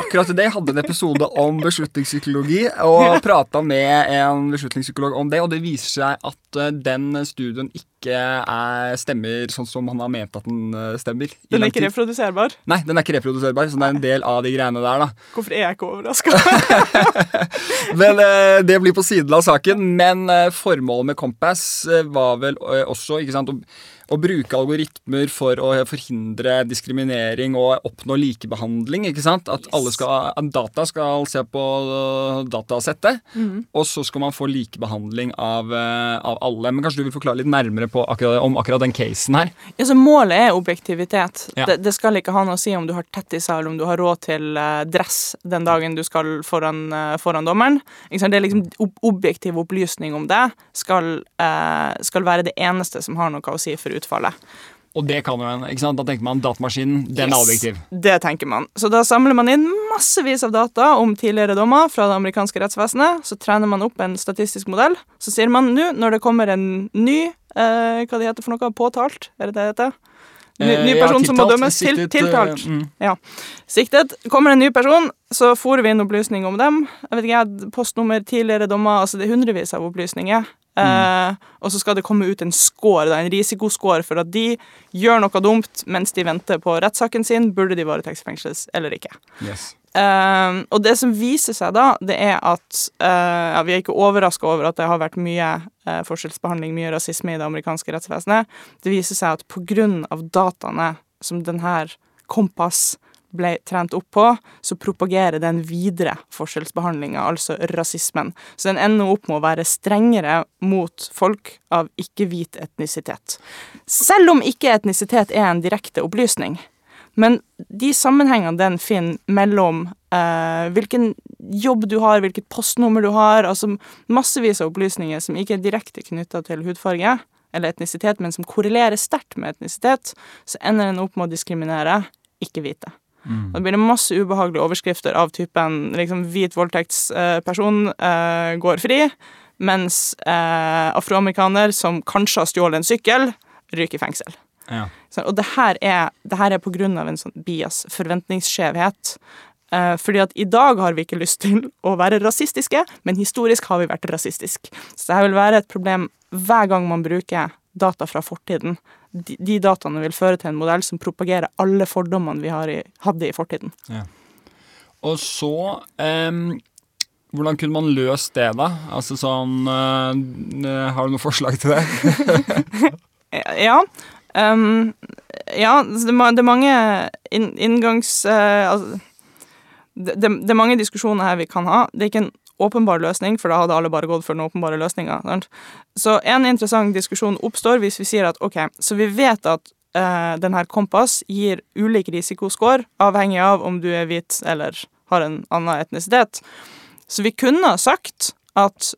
akkurat det. Jeg hadde en episode om beslutningspsykologi og prata med en beslutningspsykolog om det, og det viser seg at eh, den studien ikke er, stemmer sånn som han har ment at den eh, stemmer. Den er ikke reproduserbar. Nei, den er ikke reproduserbar, så det er en del av de greiene der, da. Hvorfor er jeg ikke overraska? Men eh, det blir på siden av saken. Men eh, formålet med Compass var vel også ikke sant, å, bruke algoritmer for å forhindre diskriminering og oppnå likebehandling. ikke sant? At, alle skal, at data skal se på datasettet, og så skal man få likebehandling av, av alle. Men kanskje du vil forklare litt nærmere på akkurat, om akkurat den casen her? Ja, så Målet er objektivitet. Ja. Det, det skal ikke ha noe å si om du har tettiser eller om du har råd til uh, dress den dagen du skal foran, uh, foran dommeren. Det er liksom ob Objektiv opplysning om det skal, uh, skal være det eneste som har noe å si for utfallet. Og det kan jo en, ikke sant? Da tenker man datamaskinen, den er Yes. objektiv. Det tenker man. Så da samler man inn massevis av data om tidligere dommer fra det amerikanske rettsvesenet. Så trener man opp en statistisk modell. Så sier man nå, når det kommer en ny eh, Hva det heter for noe? Påtalt? Er det det heter? Ny, ny person ja, person som må tiltalt, dømmes. Til, eh, tiltalt. mm. Ja. Siktet. Kommer en ny person, så får vi inn opplysninger om dem. Jeg vet ikke, jeg, Postnummer, tidligere dommer altså Det er hundrevis av opplysninger. Eh, og så skal det komme ut en score, da, en risikoscore for at de gjør noe dumt mens de venter på rettssaken sin. Burde de varetektsfengsles eller ikke? Yes. Uh, og det som viser seg da, det er at uh, ja, Vi er ikke overraska over at det har vært mye eh, forskjellsbehandling, mye rasisme i det amerikanske rettsvesenet. Det viser seg at pga. dataene som denne Kompass ble trent opp på, så propagerer den videre forskjellsbehandlinga, altså rasismen. Så den ender opp med å være strengere mot folk av ikke-hvit etnisitet. Selv om ikke-etnisitet er en direkte opplysning. Men de sammenhengene den finner mellom eh, hvilken jobb du har, hvilket postnummer du har, altså massevis av opplysninger som ikke er direkte knytta til hudfarge eller etnisitet, men som korrelerer sterkt med etnisitet, så ender den opp med å diskriminere ikke-hvite. Og Da blir det masse ubehagelige overskrifter av typen liksom, hvit voldtektsperson eh, går fri, mens eh, afroamerikaner som kanskje har stjålet en sykkel, ryker i fengsel. Ja. Så, og det her er, det her er på grunn av en sånn bias, forventningsskjevhet. Eh, fordi at i dag har vi ikke lyst til å være rasistiske, men historisk har vi vært rasistisk. Så det her vil være et problem hver gang man bruker data fra fortiden. De, dataene vil føre til en modell som propagerer alle fordommene vi har i, hadde i fortiden. Og så um, Hvordan kunne man løst det, da? Altså sånn uh, Har du noe forslag til det? Ja. Um, ja, det er mange inngangs... Uh, altså, det, det, det er mange diskusjoner her vi kan ha. Det er ikke en åpenbar løsning, for da hadde alle bare gått for den åpenbare løsninga. Så en interessant diskusjon oppstår hvis vi sier at ok, så vi vet at eh, denne Kompass gir ulik risikoscore, avhengig av om du er hvit eller har en annen etnisitet. Så vi kunne ha sagt at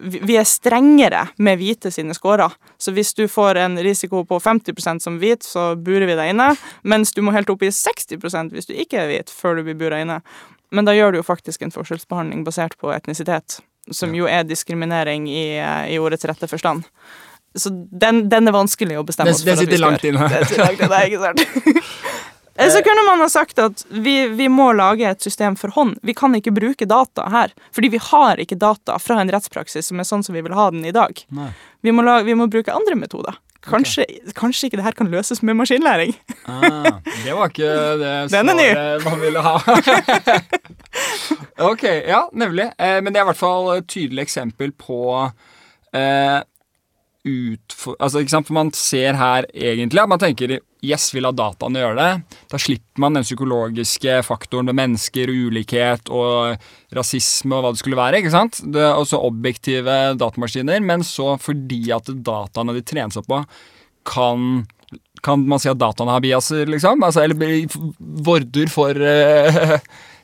vi vi er strengere med hvite sine scorer. Så hvis du får en risiko på 50% som hvit, så burer vi deg inne, mens du må helt opp i 60% hvis du ikke er hvit, før du blir bura inne. Men da gjør du jo faktisk en forskjellsbehandling basert på etnisitet, som jo er diskriminering i, eh, i ordets rette forstand. så den, den er vanskelig å bestemme Det- oss det for vi sitter langt inne. Det sitter langt inne, ikke sant? Eh, Så kunne man ha sagt at vi, vi må lage et system for hånd. Vi kan ikke bruke data her, fordi vi har ikke data fra en rettspraksis som er sånn som vi vil ha den i dag. Vi må, lage, vi må bruke andre metoder. Kanskje, kanskje ikke det her kan løses med maskinlæring. Ah, det var ikke det svaret man ville ha. ok, ja, nemlig. Eh, men det er i hvert fall et tydelig eksempel på eh, utfor... Altså, ikke sant, for man ser her egentlig at man tenker yes, vil ha dataene gjøre det. Da slipper man den psykologiske faktoren med mennesker ulikhet og rasisme og hva det skulle være. ikke sant? Det er også objektive datamaskiner, men så fordi at dataene de trenes opp på, kan kan man si at dataene har biaser, liksom? Altså, eller vorder for eh,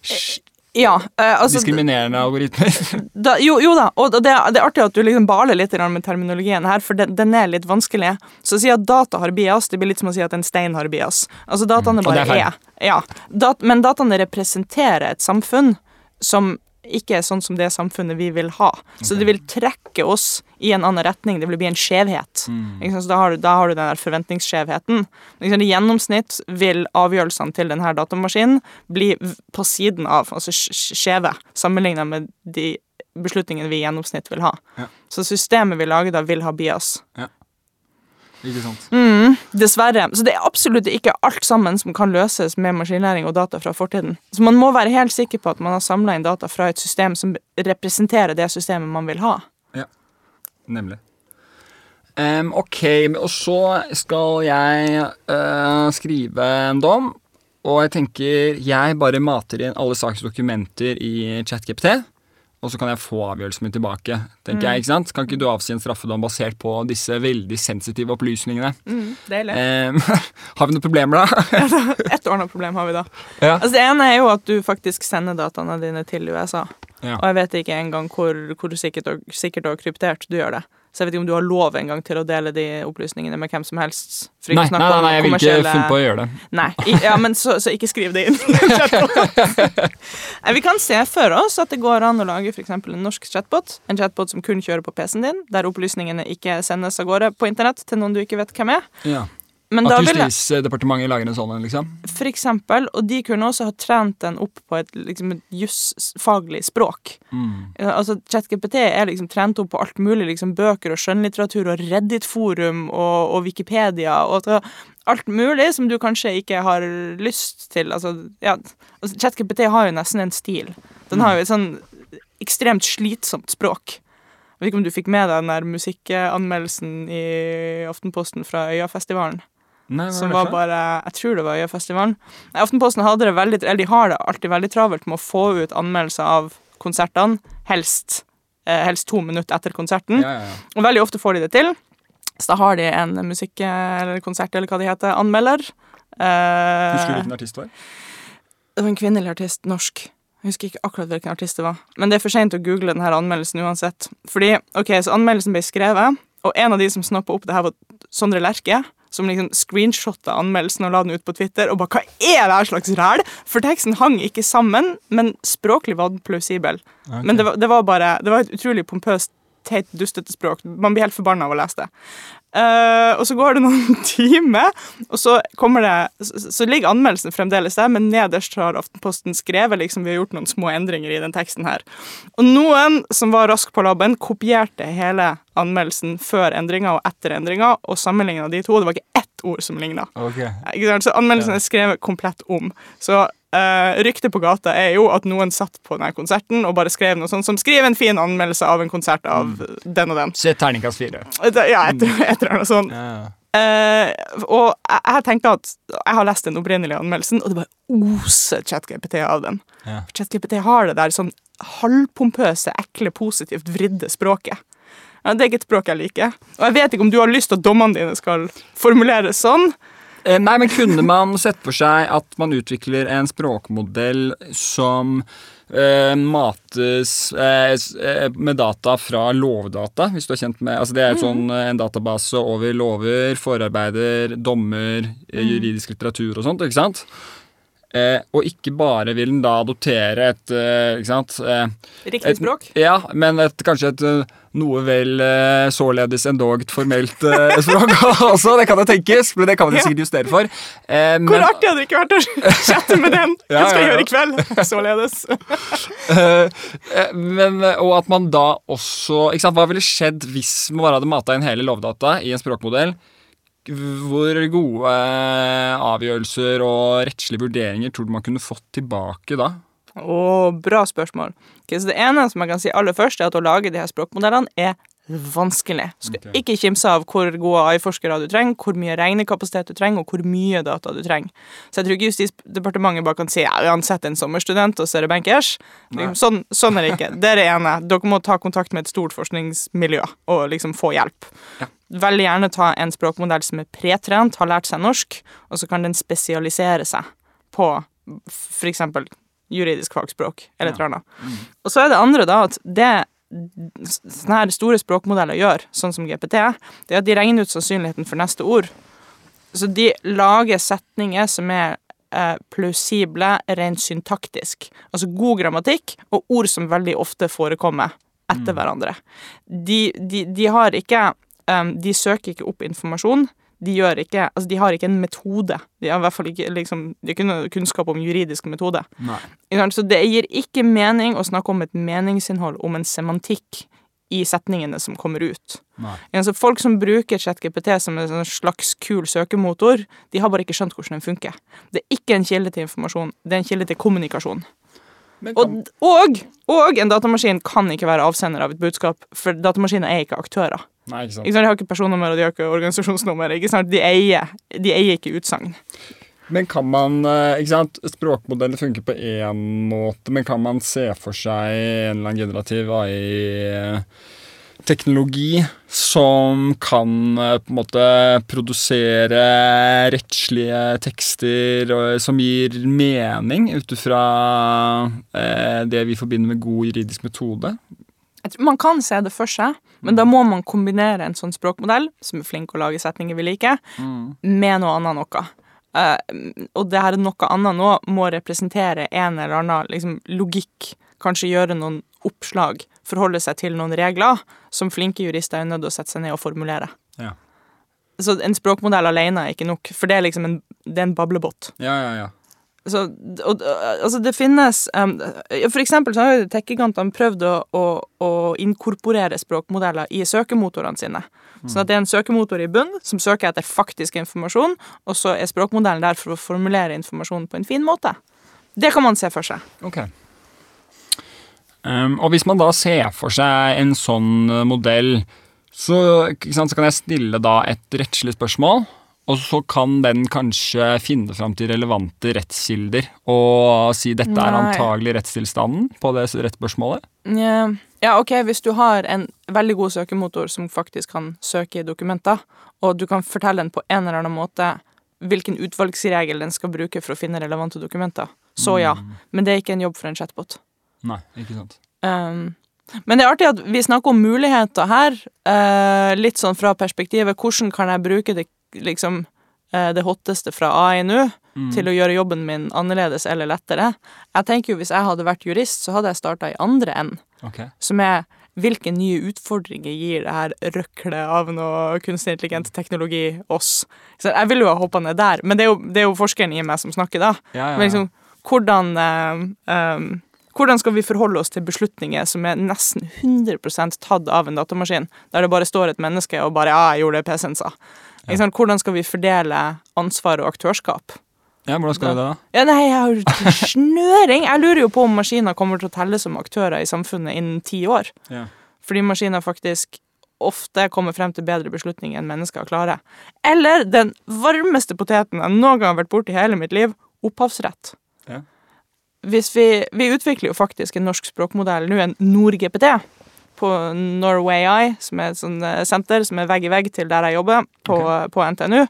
Ja, eh, altså diskriminerende algoritmer? da, jo, jo da, og det, det er artig at du liksom baler litt med terminologien her, for den, den er litt vanskelig. Så å si at data har bias, det blir litt som å si at en stein har bias. Altså dataene Mm, bare er er. Ja, dat, men dataene representerer et samfunn som ikke er sånn som det samfunnet vi vil ha. Så det vil trekke oss i en annen retning. Det vil bli en skjevhet. Mm. Så da har, du, da har du den der forventningsskjevheten. I gjennomsnitt vil avgjørelsene til denne datamaskinen bli på siden av, altså sk- sk- skjeve, sammenlignet med de beslutningene vi i gjennomsnitt vil ha. Ja. Så systemet vi lager da, vil ha bias. Ikke sant? Mm, dessverre. Så det er absolutt ikke alt sammen som kan løses med maskinlæring og data fra fortiden. Så man må være helt sikker på at man har samla inn data fra et system som representerer det systemet man vil ha. Ja, Nemlig. Um, ok, og så skal jeg uh, skrive en dom. Og jeg tenker jeg bare mater inn alle saksdokumenter i ChatGPT. Og så kan jeg få avgjørelsen min tilbake. tenker jeg, ikke sant? Kan ikke du avsi en straffedom basert på disse veldig sensitive opplysningene? Mm, det Em, har vi noen problemer, da? Ett ordna problem har vi da. ja. Altså Det ene er jo at du faktisk sender dataene dine til USA. Ja. Og jeg vet ikke engang hvor, hvor sikkert, og, sikkert og kryptert du gjør det. Så jeg vet ikke om du har lov engang til å dele de opplysningene med hvem som helst. Nei, nei, nei, nei, jeg vil ikke finne på å gjøre det. Nei, i, ja, men så, så ikke skriv det inn. Vi kan se for oss at det går an å lage for eksempel en norsk chatbot. En chatbot som kun kjører på PC-en din, der opplysningene ikke sendes av gårde på internett til noen du ikke vet hvem er. Ja. Men At Justisdepartementet lager en sånn en, liksom? for eksempel, og de kunne også ha trent den opp på et liksom, et jusfaglig språk. Mm. Altså, ChatGPT er liksom trent opp på alt mulig, liksom bøker og skjønnlitteratur og Reddit-forum og, og Wikipedia og at- alt mulig som du kanskje ikke har lyst til. Altså, ja, altså, ChatGPT har jo nesten en stil. Den har jo et sånn ekstremt slitsomt språk. Jeg vet ikke om du fikk med deg den der musikkanmeldelsen i Aftenposten fra Øyafestivalen? Nei, var Som var bare Jeg tror det var Øyafestivalen. Aftenposten hadde det veldig Eller de har det alltid veldig travelt med å få ut anmeldelser av konsertene, helst, eh, helst to minutter etter konserten. Ja, ja, ja. Og veldig ofte får de det til. Så da har de en musikk- eller konsert, eller hva det heter, anmelder. Eh, Husker du hvilken artist det var? det var en kvinnelig artist, norsk. Jeg husker ikke akkurat hvilken artist det var. Men det er for seint å google denne anmeldelsen uansett. Fordi, ok, så Anmeldelsen ble skrevet, og en av de som snappa opp det her, var Sondre Lerche. Som liksom screenshotta anmeldelsen og la den ut på Twitter. Og bare hva er det her slags ræl? For teksten hang ikke sammen, men språklig var den plausibel. Men det var, det var bare Det var et utrolig pompøst, teit, dustete språk. Man blir helt forbanna av å lese det. Uh, og så går det noen timer, og så kommer det Så, så ligger anmeldelsen fremdeles der, men nederst har Aftenposten skrevet liksom vi har gjort noen små endringer i den teksten her. Og noen som var rask på labben, kopierte hele anmeldelsen før endringa og etter endringa, og sammenligna de to. Det var ikke ett ord som ligner. Okay. Ikke sant? Så anmeldelsen er skrevet komplett om. Så uh, ryktet på gata er jo at noen satt på denne konserten og bare skrev noe sånt som 'Skriv en fin anmeldelse av en konsert av den og den'. Se terningkast fire. Ja, et, et eller annet sånt. Ja. Eh, og jeg, jeg tenker at jeg har lest den opprinnelige anmeldelsen, og det bare oser ChatGPT av den. Ja. ChatGPT har det der sånn halvpompøse, ekle, positivt vridde språket. Ja, det er ikke et språk jeg liker. Og jeg vet ikke om du har lyst til at dommene dine skal formuleres sånn. Eh, Nei, men kunne man sett for seg at man utvikler en språkmodell som eh, mates eh, eh, med data fra Lovdata, hvis du er kjent med altså Det er et sånn, eh, en database over lover, forarbeider, dommer, eh, juridisk litteratur og sånt, ikke sant? eh, og ikke bare vil den da adoptere et Ikke sant? Riktig et, språk. Ja, men et, kanskje et noe vel eh, således endog formelt eh, språk også. Det kan jo tenkes, men det kan man Ja. sikkert justere for. Eh, Hvor men, artig hadde det ikke vært å chatte med den? Ja, Hva skal jeg ja, ja. gjøre i kveld? Således. eh, eh, men, og at man da også ikke sant, Hva ville skjedd hvis man bare hadde mata inn hele lovdata i en språkmodell? Hvor gode avgjørelser og rettslige vurderinger tror du man kunne fått tilbake da? Å, bra spørsmål. Okay, så det ene som jeg kan si aller først, er at å lage de her språkmodellene er vanskelig. Du skal okay. ikke kimse av hvor gode AI-forskere du trenger, hvor mye regnekapasitet du trenger, og hvor mye data du trenger. Så jeg tror ikke Justisdepartementet bare kan si ja, uansett en sommerstudent, og så er det bankers. Sånn, sånn er det ikke. Det er det ene. Dere må ta kontakt med et stort forskningsmiljø og liksom få hjelp. Ja. Veldig gjerne ta en språkmodell som er pretrent, har lært seg norsk, og så kan den spesialisere seg på eksempel juridisk fagspråk eller et eller annet. Og så er det andre da at det sånne her store språkmodeller gjør, sånn som GPT, det er at de regner ut sannsynligheten for neste ord. Så de lager setninger som er eh, plausible rent syntaktisk. Altså god grammatikk og ord som veldig ofte forekommer etter hverandre. De, de, de har ikke um, De søker ikke opp informasjon. De, gjør ikke, altså de har ikke en metode. De har i hvert fall ikke liksom, de har ikke kunnskap om juridisk metode. Nei. Så det gir ikke mening å snakke om et meningsinnhold, om en semantikk i setningene som kommer ut. Nei. Så folk som bruker ChatGPT som en sånn slags kul søkemotor, de har bare ikke skjønt hvordan den funker. Det er ikke en kilde til informasjon, det er en kilde til kommunikasjon. Og, og, og en datamaskin kan ikke være avsender av et budskap, for datamaskiner er ikke aktører. nei, ikke sant. Ikke sant? De har ikke personnummer og de har ikke organisasjonsnummer. Ikke sant? De, eier, de eier ikke utsagn. Men kan man eh, ikke sant, Språkmodeller funker på én måte, men kan man se for seg en eller annen generativ AI-teknologi som kan eh, på en måte produsere rettslige tekster som gir mening ut ifra eh, det vi forbinder med god juridisk metode? Man kan se det for seg, men da må man kombinere en sånn språkmodell, som er flink å lage setninger vi liker, med noe annet noe. Uh, og det her noe annet nå må representere en eller annen liksom, logikk. Kanskje gjøre noen oppslag, forholde seg til noen regler, som flinke jurister er nødt til å sette seg ned og formulere. Ja. Så en språkmodell alene er ikke nok, for det er liksom en, det er en bablebåt. Ja, ja, ja. Så, og, altså det finnes um, For eksempel så har jo tech-gigantene prøvd å, å, å inkorporere språkmodeller i søkemotorene sine. Sånn at det er en søkemotor i bunn som søker etter faktisk informasjon, og så er språkmodellen der for å formulere informasjonen på en fin måte. Det kan man se for seg. Ok. Um, og hvis man da ser for seg en sånn eh, modell, så, sant, så kan jeg stille da et rettslig spørsmål, og så kan den kanskje finne fram til relevante rettskilder og si dette er antagelig rettstilstanden på det rettspørsmålet. Ja, ja, ok, hvis du har en veldig god søkemotor som faktisk kan søke i dokumenter, og du kan fortelle den på en eller annen måte hvilken utvalgsregel den skal bruke for å finne relevante dokumenter, så ja. Men det er ikke en jobb for en chatbot. Nei, ikke sant. Um, men det er artig at vi snakker om muligheter her, uh, litt sånn fra perspektivet hvordan kan jeg bruke det, liksom, uh, det hotteste fra AI nå til å gjøre jobben min annerledes eller lettere. Jeg tenker jo Hvis jeg hadde vært jurist, så hadde jeg starta i andre enden, Ok. som er hvilke nye utfordringer gir det her røklet av noe kunstig intelligent teknologi oss? Jeg ville jo ha hoppa ned der, men det er, jo, det er jo forskeren i meg som snakker da. Ja, ja, ja. Men liksom, hvordan, eh, hvordan skal vi forholde oss til beslutninger som er nesten 100% tatt av en datamaskin, der det bare står et menneske og bare 'ja, jeg gjorde det PC-en sa'? Ja. Hvordan skal vi fordele ansvar og aktørskap? Ja, Hvordan skal vi det, da? Ja, nei, jeg har snøring! Jeg lurer jo på om maskiner kommer til å telle som aktører i samfunnet innen ti år. Ja. Fordi maskiner faktisk ofte kommer frem til bedre beslutninger enn mennesker klarer. Eller den varmeste poteten jeg noen gang har vært borti i hele mitt liv, opphavsrett. Ja. Hvis vi, vi utvikler jo faktisk en norsk språkmodell nå, en NordGPT, på Norway Eye, som er et sånt eh, senter som er vegg i vegg til der jeg jobber, på, på NTNU.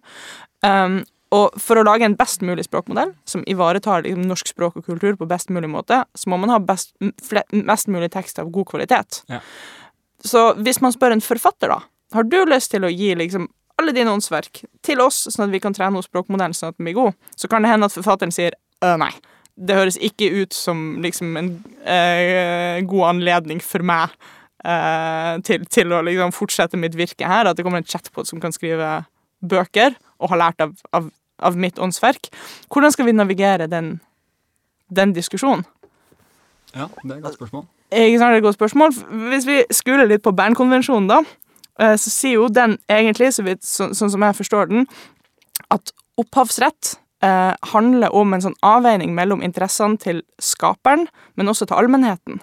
Um, og for å lage en best mulig språkmodell, som ivaretar liksom, norsk språk og kultur på best mulig måte, så må man ha best, mest mulig tekst av god kvalitet. Ja. Så hvis man spør en forfatter, da, har du lyst til å gi liksom alle dine åndsverk til oss, sånn at vi kan trene hos språkmodellen sånn at den blir god, så kan det hende at forfatteren sier øh, nei. Det høres ikke ut som liksom en eh, god anledning for meg eh, til, til å liksom fortsette mitt virke her. At det kommer en chatbot som kan skrive bøker og har lært av, av, av mitt åndsverk. Hvordan skal vi navigere den, den diskusjonen? Ja, det er et godt spørsmål. Ikke sant, det er et godt spørsmål. Hvis vi skuler litt på Bernkonvensjonen, da, eh, så sier jo den egentlig, så vidt, så, sånn som jeg forstår den, at opphavsrett eh, handler om en sånn avveining mellom interessene til skaperen, men også til allmennheten.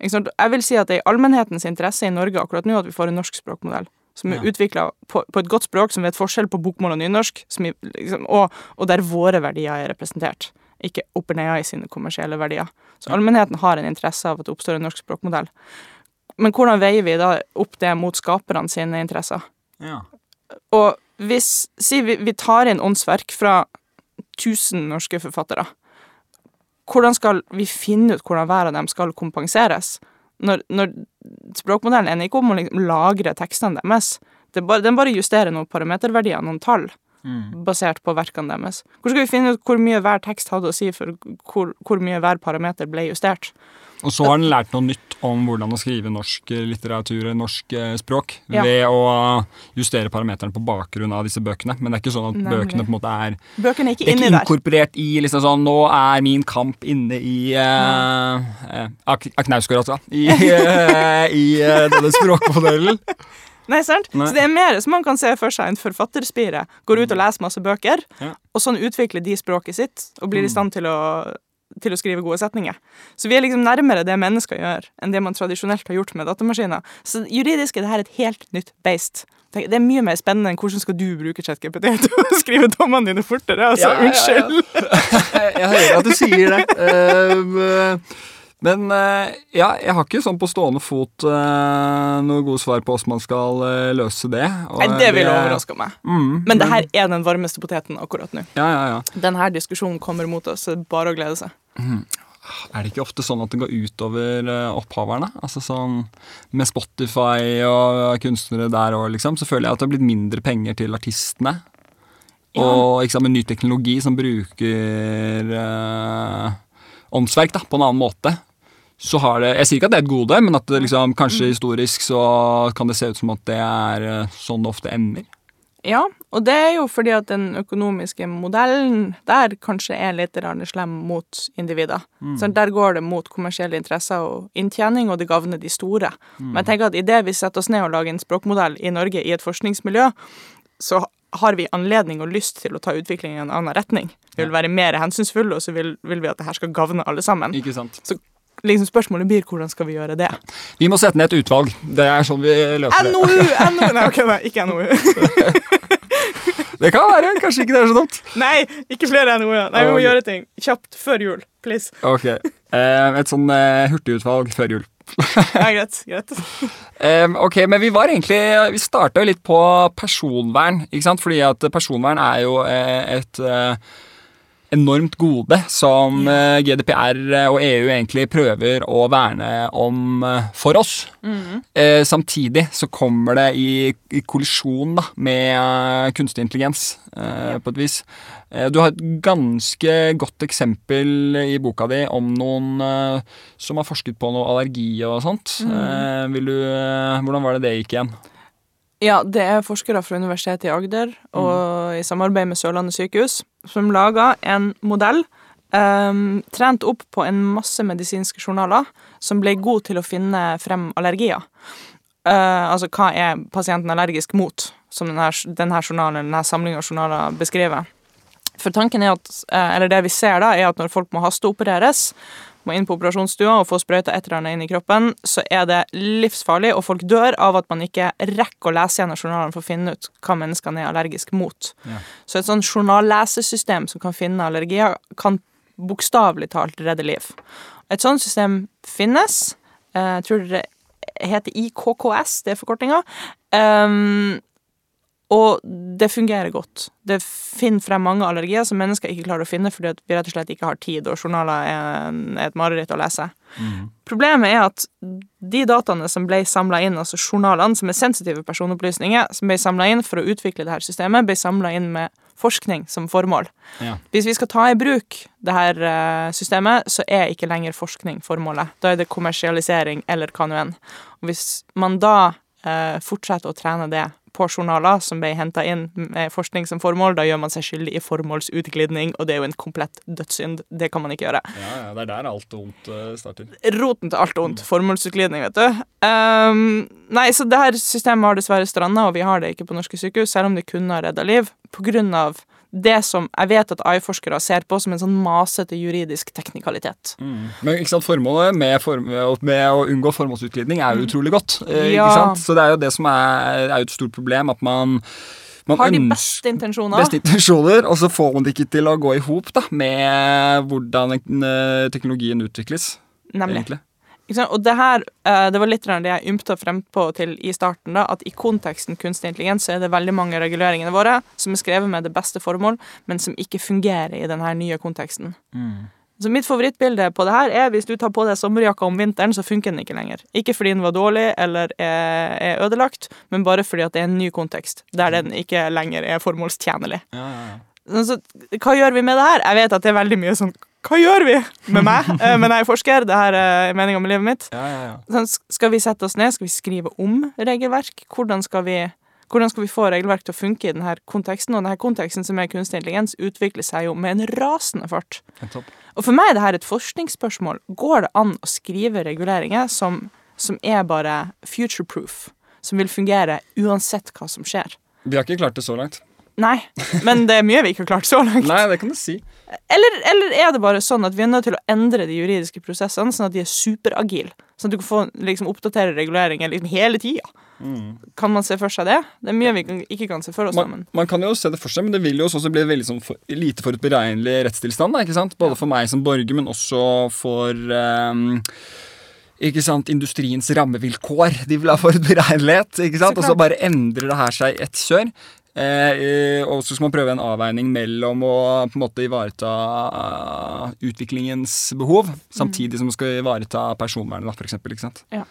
Jeg vil si at det er i allmennhetens interesse i Norge akkurat nå at vi får en norsk språkmodell. Som er Ja. utvikla på, på et godt språk som vet forskjell på bokmål og nynorsk, som i, liksom, og, og der våre verdier er representert. Ikke OpenAI sine kommersielle verdier. Så allmennheten har en interesse av at det oppstår en norsk språkmodell. Men hvordan veier vi da opp det mot skaperne sine interesser? Ja. Og hvis Si vi, vi tar inn åndsverk fra 1000 norske forfattere. Hvordan skal vi finne ut hvordan hver av dem skal kompenseres? Når, når språkmodellen er ikke om å liksom lagre tekstene deres. Er bare, den bare justerer noen parameterverdier, noen tall, basert på verkene deres. Hvor skal vi finne ut hvor mye hver tekst hadde å si for hvor, hvor mye hver parameter ble justert? Og så har den lært noe nytt om hvordan å skrive norsk eh, litteratur, norsk eh, språk, Ja. ved å justere parameterne på bakgrunn av disse bøkene. Men det er ikke sånn at Nemlig. bøkene på en måte er Bøkene er Det ikke er inni ikke der. inkorporert i liksom sånn Nå er min kamp inne i uh, uh, Knausgård, altså. I, uh, i eh, denne språkmodellen. Nei, sant? Nei. Så det er mer som man kan se for seg en forfatterspire. Går ut og leser masse bøker, Ja. og sånn utvikler de språket sitt, og blir i stand til å, til å skrive gode setninger. Så vi er liksom nærmere det mennesker gjør, enn det man tradisjonelt har gjort med datamaskiner. Så juridisk er det her et helt nytt beist. Det er mye mer spennende enn hvordan skal du bruke ChatGPT til å skrive dommene dine fortere. Altså, Ja, ja, ja, ja. unnskyld. jeg hører at du sier det. Eh, men eh, ja, jeg har ikke sånn på stående fot uh, noe gode svar på hvordan man skal eh, løse det. Og Nei, det ville overraska meg. Mm, Men det her er den varmeste poteten akkurat nå. Ja, ja, ja. Denne diskusjonen kommer mot oss, bare å glede seg. Er det ikke ofte sånn at det går utover eh, opphaverne? Altså sånn Med Spotify og kunstnere der òg, liksom, så føler jeg at det har blitt mindre penger til artistene. Og ikke sant, med ny teknologi som bruker eh, åndsverk da, på en annen måte, så har det Jeg sier ikke at det er et gode, men at det liksom, kanskje historisk så kan det se ut som at det er eh, sånn det ofte ender. Ja, og det er jo fordi at den økonomiske modellen der kanskje er litt slem mot individer. Så der går det mot kommersielle interesser og inntjening, og det gagner de store. Men jeg tenker at idet vi setter oss ned og lager en språkmodell i Norge i et forskningsmiljø, så har vi anledning og lyst til å ta utviklingen i en annen retning. Vi vil være mer hensynsfulle, og så vil, vil vi at det her skal gagne alle sammen. Ikke sant? Så liksom spørsmålet blir hvordan skal vi gjøre det? Vi må sette ned et utvalg. Det er sånn vi løser det. NOU! NOU! Nei, ok, nei, ikke NOU. Det kan være. Kanskje ikke det er så dumt. Nei, ikke flere NOU-er. Nei, vi må gjøre ting kjapt før jul. Please. Ok. Eh, et sånn eh, hurtigutvalg før jul. Ja, greit. greit. um, ok, men vi var egentlig Vi starta jo litt på personvern, ikke sant? Fordi at personvern er jo et, et eh, enormt gode som eh, GDPR og EU egentlig prøver å verne om eh, for oss. Mm. samtidig så kommer det i, i kollisjon da, med eh, kunstig intelligens, eh, på et vis. Eh, du har et ganske godt eksempel i boka di om noen eh, som har forsket på noe allergi og sånt. Mm. vil du, eh, hvordan var det det gikk igjen? Ja, det er forskere fra Universitetet i Agder og i samarbeid med Sørlandet sykehus som lager en modell um, trent opp på en masse medisinske journaler som ble god til å finne frem allergier. Uh, altså hva er pasienten allergisk mot, som denne, denne journalen, denne samlinga av journaler beskriver. For tanken er at, eh, eller det vi ser da, er at når folk må hasteopereres, må inn på operasjonsstua og få sprøyta et eller annet inn i kroppen, så er det livsfarlig, og folk dør av at man ikke rekker å lese gjennom journalene for å finne ut hva menneskene er allergiske mot. Ja. Så et sånn journallesesystem som kan finne allergier, kan bokstavelig talt redde liv. Et sånt system finnes. Eh, Jeg tror det heter IKKS, det er forkortinga. Um, Og det fungerer godt. Det finner frem mange allergier som mennesker ikke klarer å finne fordi vi rett og slett ikke har tid, og journaler er, et mareritt å lese. Problemet er at de dataene som ble samla inn, altså journalene, som er sensitive personopplysninger, som ble samla inn for å utvikle det her systemet, ble samla inn med forskning som formål. Ja. Hvis vi skal ta i bruk det her eh, systemet, så er ikke lenger forskning formålet. Da er det kommersialisering eller hva nå enn. Hvis man da eh, fortsetter å trene det på journaler som ble henta inn med forskning som formål, da gjør man seg skyldig i formålsutglidning, og det er jo en komplett dødssynd. Det kan man ikke gjøre. Ja, ja, det er der alt ondt eh, starter. Roten til alt ondt. Formålsutglidning, vet du. Um, nei, så det her systemet har dessverre stranda, og vi har det ikke på norske sykehus, selv om det kunne ha redda liv, på grunn av det som jeg vet at AI-forskere ser på som en sånn masete juridisk teknikalitet. Men ikke sant, formålet med, form med å unngå formålsutglidning er jo utrolig godt. eh, Ja. Ikke sant? Så det er jo det som er, er et stort problem, at man, man Har de beste intensjoner. beste intensjoner, og så får man det ikke til å gå i hop med hvordan eh, teknologien utvikles. Nemlig. egentlig. Og det her, eh, det var litt det jeg ymta frem på til i starten, da, at i konteksten kunstig intelligens så er det veldig mange reguleringene våre som er skrevet med det beste formål, men som ikke fungerer i denne nye konteksten. Så mitt favorittbilde på det her er hvis du tar på deg sommerjakka om vinteren, så funker den ikke lenger. Ikke fordi den var dårlig eller er, er ødelagt, men bare fordi at det er en ny kontekst, der den ikke lenger er formålstjenlig. Ja, ja, ja. Så, hva gjør vi med det her? Jeg vet at det er veldig mye sånn Hva gjør vi med meg? Eh, Men jeg er forsker, det her er meninga med livet mitt. Ja, ja, ja. Sånn, skal vi sette oss ned? Skal vi skrive om regelverk? Hvordan skal vi, hvordan skal vi få regelverk til å funke i denne konteksten? Og denne konteksten som er kunstig intelligens, utvikler seg jo med en rasende fart. Og for meg er dette et forskningsspørsmål. Går det an å skrive reguleringer som, som er bare future-proof? Som vil fungere uansett hva som skjer? Vi har ikke klart det så langt. Nei, men det er mye vi ikke har klart så langt. Nei, det kan du si. Eller, eller er det bare sånn at vi er nødt til å endre de juridiske prosessene, sånn at de er superagile? Sånn at du kan få liksom, oppdatere reguleringer liksom, hele tida? Kan man se for seg det? Det er mye vi kan, ikke kan se for oss. Man, sammen. man kan jo se det for seg, men det vil jo også bli veldig sånn for, lite forutberegnelig rettstilstand. Da, ikke sant? Både for meg som borger, men også for um, ikke sant, industriens rammevilkår. De vil ha forutberegnelighet. ikke sant? Og så bare endrer det her seg ett kjør. Eh, eh, og så skal man prøve en avveining mellom å på en måte ivareta eh, utviklingens behov, samtidig som man skal ivareta personvernet, eksempel, ikke sant? Ja.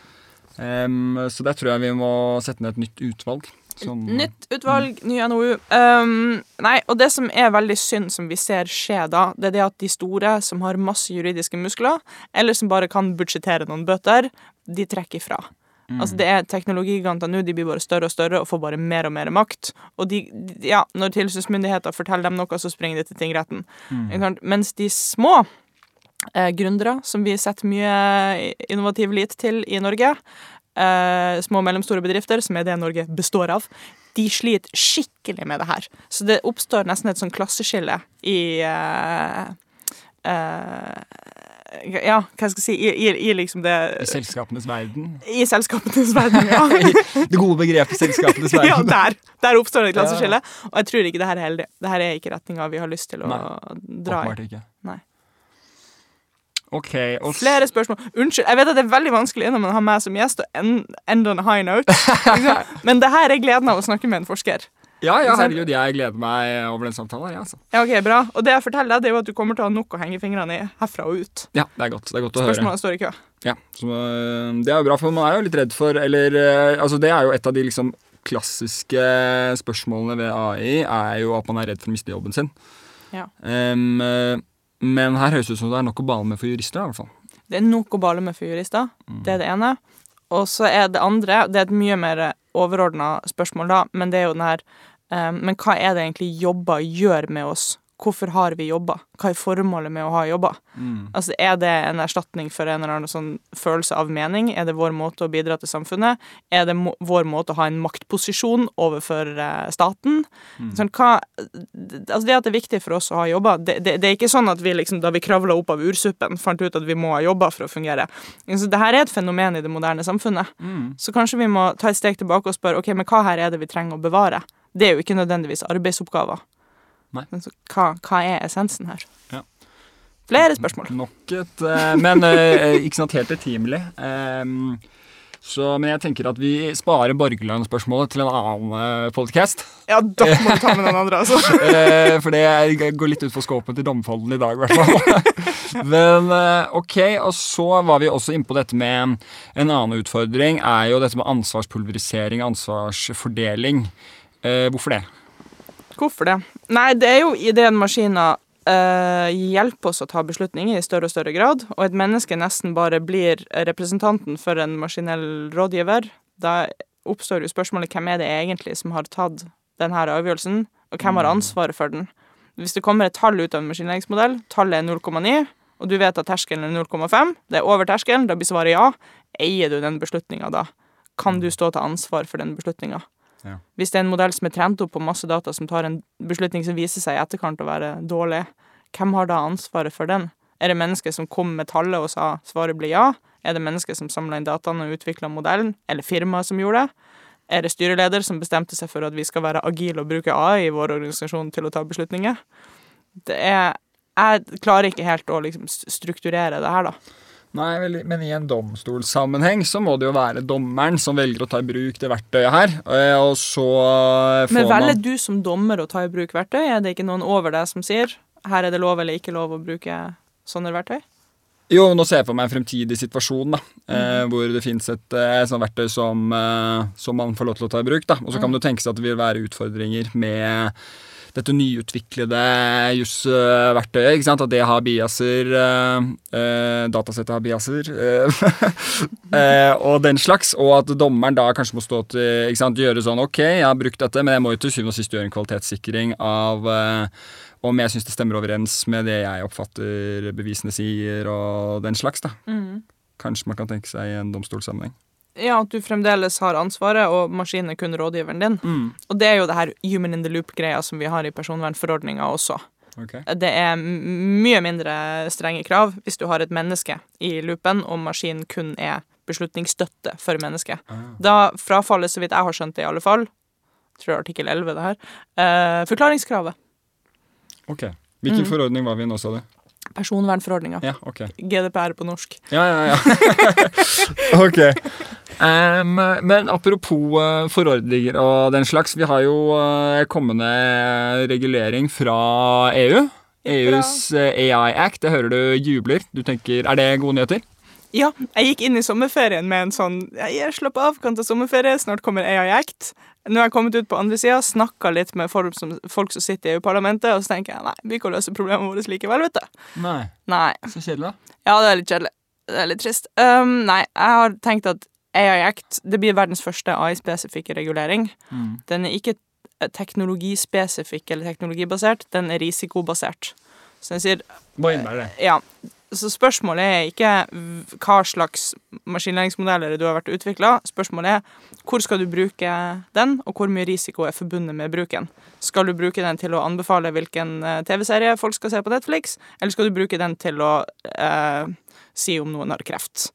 Um, så der tror jeg vi må sette ned et nytt utvalg. Som, Nytt utvalg, ny NOU. Um, nei, og det som er veldig synd, som vi ser skje da, det er det at de store som har masse juridiske muskler, eller som bare kan budsjettere noen bøter, de trekker ifra. Altså det er Teknologigiganter nå de blir bare større og større og får bare mer og mer makt. Og de, de, ja, når tilsynsmyndigheter forteller dem noe, så springer de til tingretten. Mm. Mens de små eh, gründere, som vi setter mye innovativ lit til i Norge, eh, små og mellomstore bedrifter, som er det Norge består av, de sliter skikkelig med det her. Så det oppstår nesten et sånn klasseskille i eh, eh, Ja, hva skal jeg si I, i, i liksom det I selskapenes verden. I selskapenes verden, ja. Det gode begrepet selskapenes ja, verden. der, der oppstår det et klasseskille. Og jeg tror ikke det her er heldig. Det her er ikke retninga vi har lyst til å Nei, dra i. Ikke. Nei. Okay, og Flere spørsmål. Unnskyld, jeg vet at det er veldig vanskelig når man har meg som gjest, og end, end on a high note. Men det her er gleden av å snakke med en forsker. Ja, ja, herregud, jeg gleder meg over den samtalen ja, altså. Ja, ok, bra. Og det jeg forteller deg, det er jo at du kommer til å ha nok å henge fingrene i herfra og ut. Ja, det er godt. Det er godt å høre. Spørsmålet står i kø. Ja, så, øh, det er jo bra, for man er jo litt redd for Eller øh, altså det er jo et av de liksom klassiske spørsmålene ved AI, er jo at man er redd for å miste jobben sin. Ja. Øh, men her høres det ut som det er nok å bale med for jurister, i hvert fall. Det er nok å bale med for jurister. Det er det ene. Og så er det andre Det er et mye mer overordna spørsmål, da, men det er jo den her Men hva er det egentlig jobber gjør med oss? Hvorfor har vi jobber? Hva er formålet med å ha jobber? Altså, Er det en erstatning for en eller annen sånn følelse av mening? Er det vår måte å bidra til samfunnet? Er det må vår måte å ha en maktposisjon overfor eh, staten? Sånn, hva, altså det at det er viktig for oss å ha jobber, det, det, det er ikke sånn at vi liksom, da vi kravla opp av ursuppen, fant ut at vi må ha jobber for å fungere. Altså, det her er et fenomen i det moderne samfunnet. Så kanskje vi må ta et steg tilbake og spørre ok, men hva her er det vi trenger å bevare? Det er jo ikke nødvendigvis arbeidsoppgaver. Nei. Men så hva, hva er essensen her? Ja. Flere spørsmål. Nok et eh, Men eh, ikke sant, helt betimelig. Så, men jeg tenker at vi sparer Borgerland-spørsmålet til en annen podcast. Ja, da må du ta med noen andre, altså. Eh, for det går litt utfor skåpen til domfolden i dag, i hvert fall. Men eh, ok, og så var vi også inne på dette med en annen utfordring, er jo dette med ansvarspulverisering, ansvarsfordeling. Eh, hvorfor det? Hvorfor det? Nei, det er jo ideen maskiner eh, hjelper oss å ta beslutninger i større og større grad, og et menneske nesten bare blir representanten for en maskinell rådgiver. Da oppstår jo spørsmålet hvem er det egentlig som har tatt denne avgjørelsen, og hvem har ansvaret for den? Hvis det kommer et tall ut av en maskinleggingsmodell, tallet er 0,9, og du vet at terskelen er 0,5, det er over terskelen, da blir svaret ja. Eier du den beslutninga da? Kan du stå til ansvar for den beslutninga? Hvis det er en modell som er trent opp på masse data som tar en beslutning som viser seg i etterkant å være dårlig, hvem har da ansvaret for den? Er det mennesket som kom med tallet og sa svaret blir ja? Er det mennesket som samla inn dataene og utvikla modellen? Eller firmaet som gjorde det? Er det styreleder som bestemte seg for at vi skal være agile og bruke AI i vår organisasjon til å ta beslutninger? Det er Jeg klarer ikke helt å liksom strukturere det her, da. Nei, vel, men i en domstolssammenheng så må det jo være dommeren som velger å ta i bruk det verktøyet her, eh, og så får man Men velger du som dommer å ta i bruk verktøy? Er det ikke noen over deg som sier her er det lov eller ikke lov å bruke sånne verktøy? Jo, nå ser jeg for meg en fremtidig situasjon da, eh, hvor det finnes et eh, sånt verktøy som, eh, som man får lov til å ta i bruk. da, Og så kan det tenkes at det vil være utfordringer med dette nyutviklede jusverktøyet. ikke sant, At det har biaser, eh, eh, datasettet har biaser, eh, eh, og den slags. Og at dommeren da kanskje må stå til, ikke sant, gjøre sånn Ok, jeg har brukt dette, men jeg må jo til syvende og sist gjøre en kvalitetssikring av eh, om jeg syns det stemmer overens med det jeg oppfatter bevisene sier, og den slags. da. Kanskje man kan tenke seg i en domstolssammenheng. Ja, at du fremdeles har ansvaret, og maskinen er kun rådgiveren din. Og det er jo det her human in the loop-greia som vi har i personvernforordninga også. Okay. Det er mye mindre strenge krav hvis du har et menneske i loopen, og maskinen kun er beslutningsstøtte for mennesket. Da frafaller, så vidt jeg har skjønt det i alle fall, jeg tror det er artikkel 11 det her, eh, forklaringskravet. Ok. Hvilken forordning var vi i nå, sa du? Personvernforordninga. Ja, okay. GDPR på norsk. Ja, ja, ja. ok. Um, men apropos eh, forordninger og den slags. Vi har jo eh, kommende regulering fra EU. EUs eh, AI Act. Det hører du jubler. Du tenker, Er det gode nyheter? Ja, jeg gikk inn i sommerferien med en sånn Jeg slapp av, kan ta sommerferie, snart kommer AI Act. Nå har jeg kommet ut på andre sida, snakka litt med folk som, folk som sitter i EU-parlamentet, og så tenker jeg nei, vi kan løse problemene våre likevel, vet du. Nei. Nei. Så kjedelig, da. Ja, det er litt kjedelig. Det er litt trist. Um, nei, jeg har tenkt at AI Act det blir verdens første AI-spesifikke regulering. Den er ikke teknologispesifikk eller teknologibasert, den er risikobasert. Så den sier Hva innebærer det? ja, så spørsmålet er ikke hva slags maskinlæringsmodeller du har vært utvikla. Spørsmålet er hvor skal du bruke den, og hvor mye risiko er forbundet med bruken. Skal du bruke den til å anbefale hvilken eh, TV-serie folk skal se på Netflix, eller skal du bruke den til å eh, si om noen har kreft?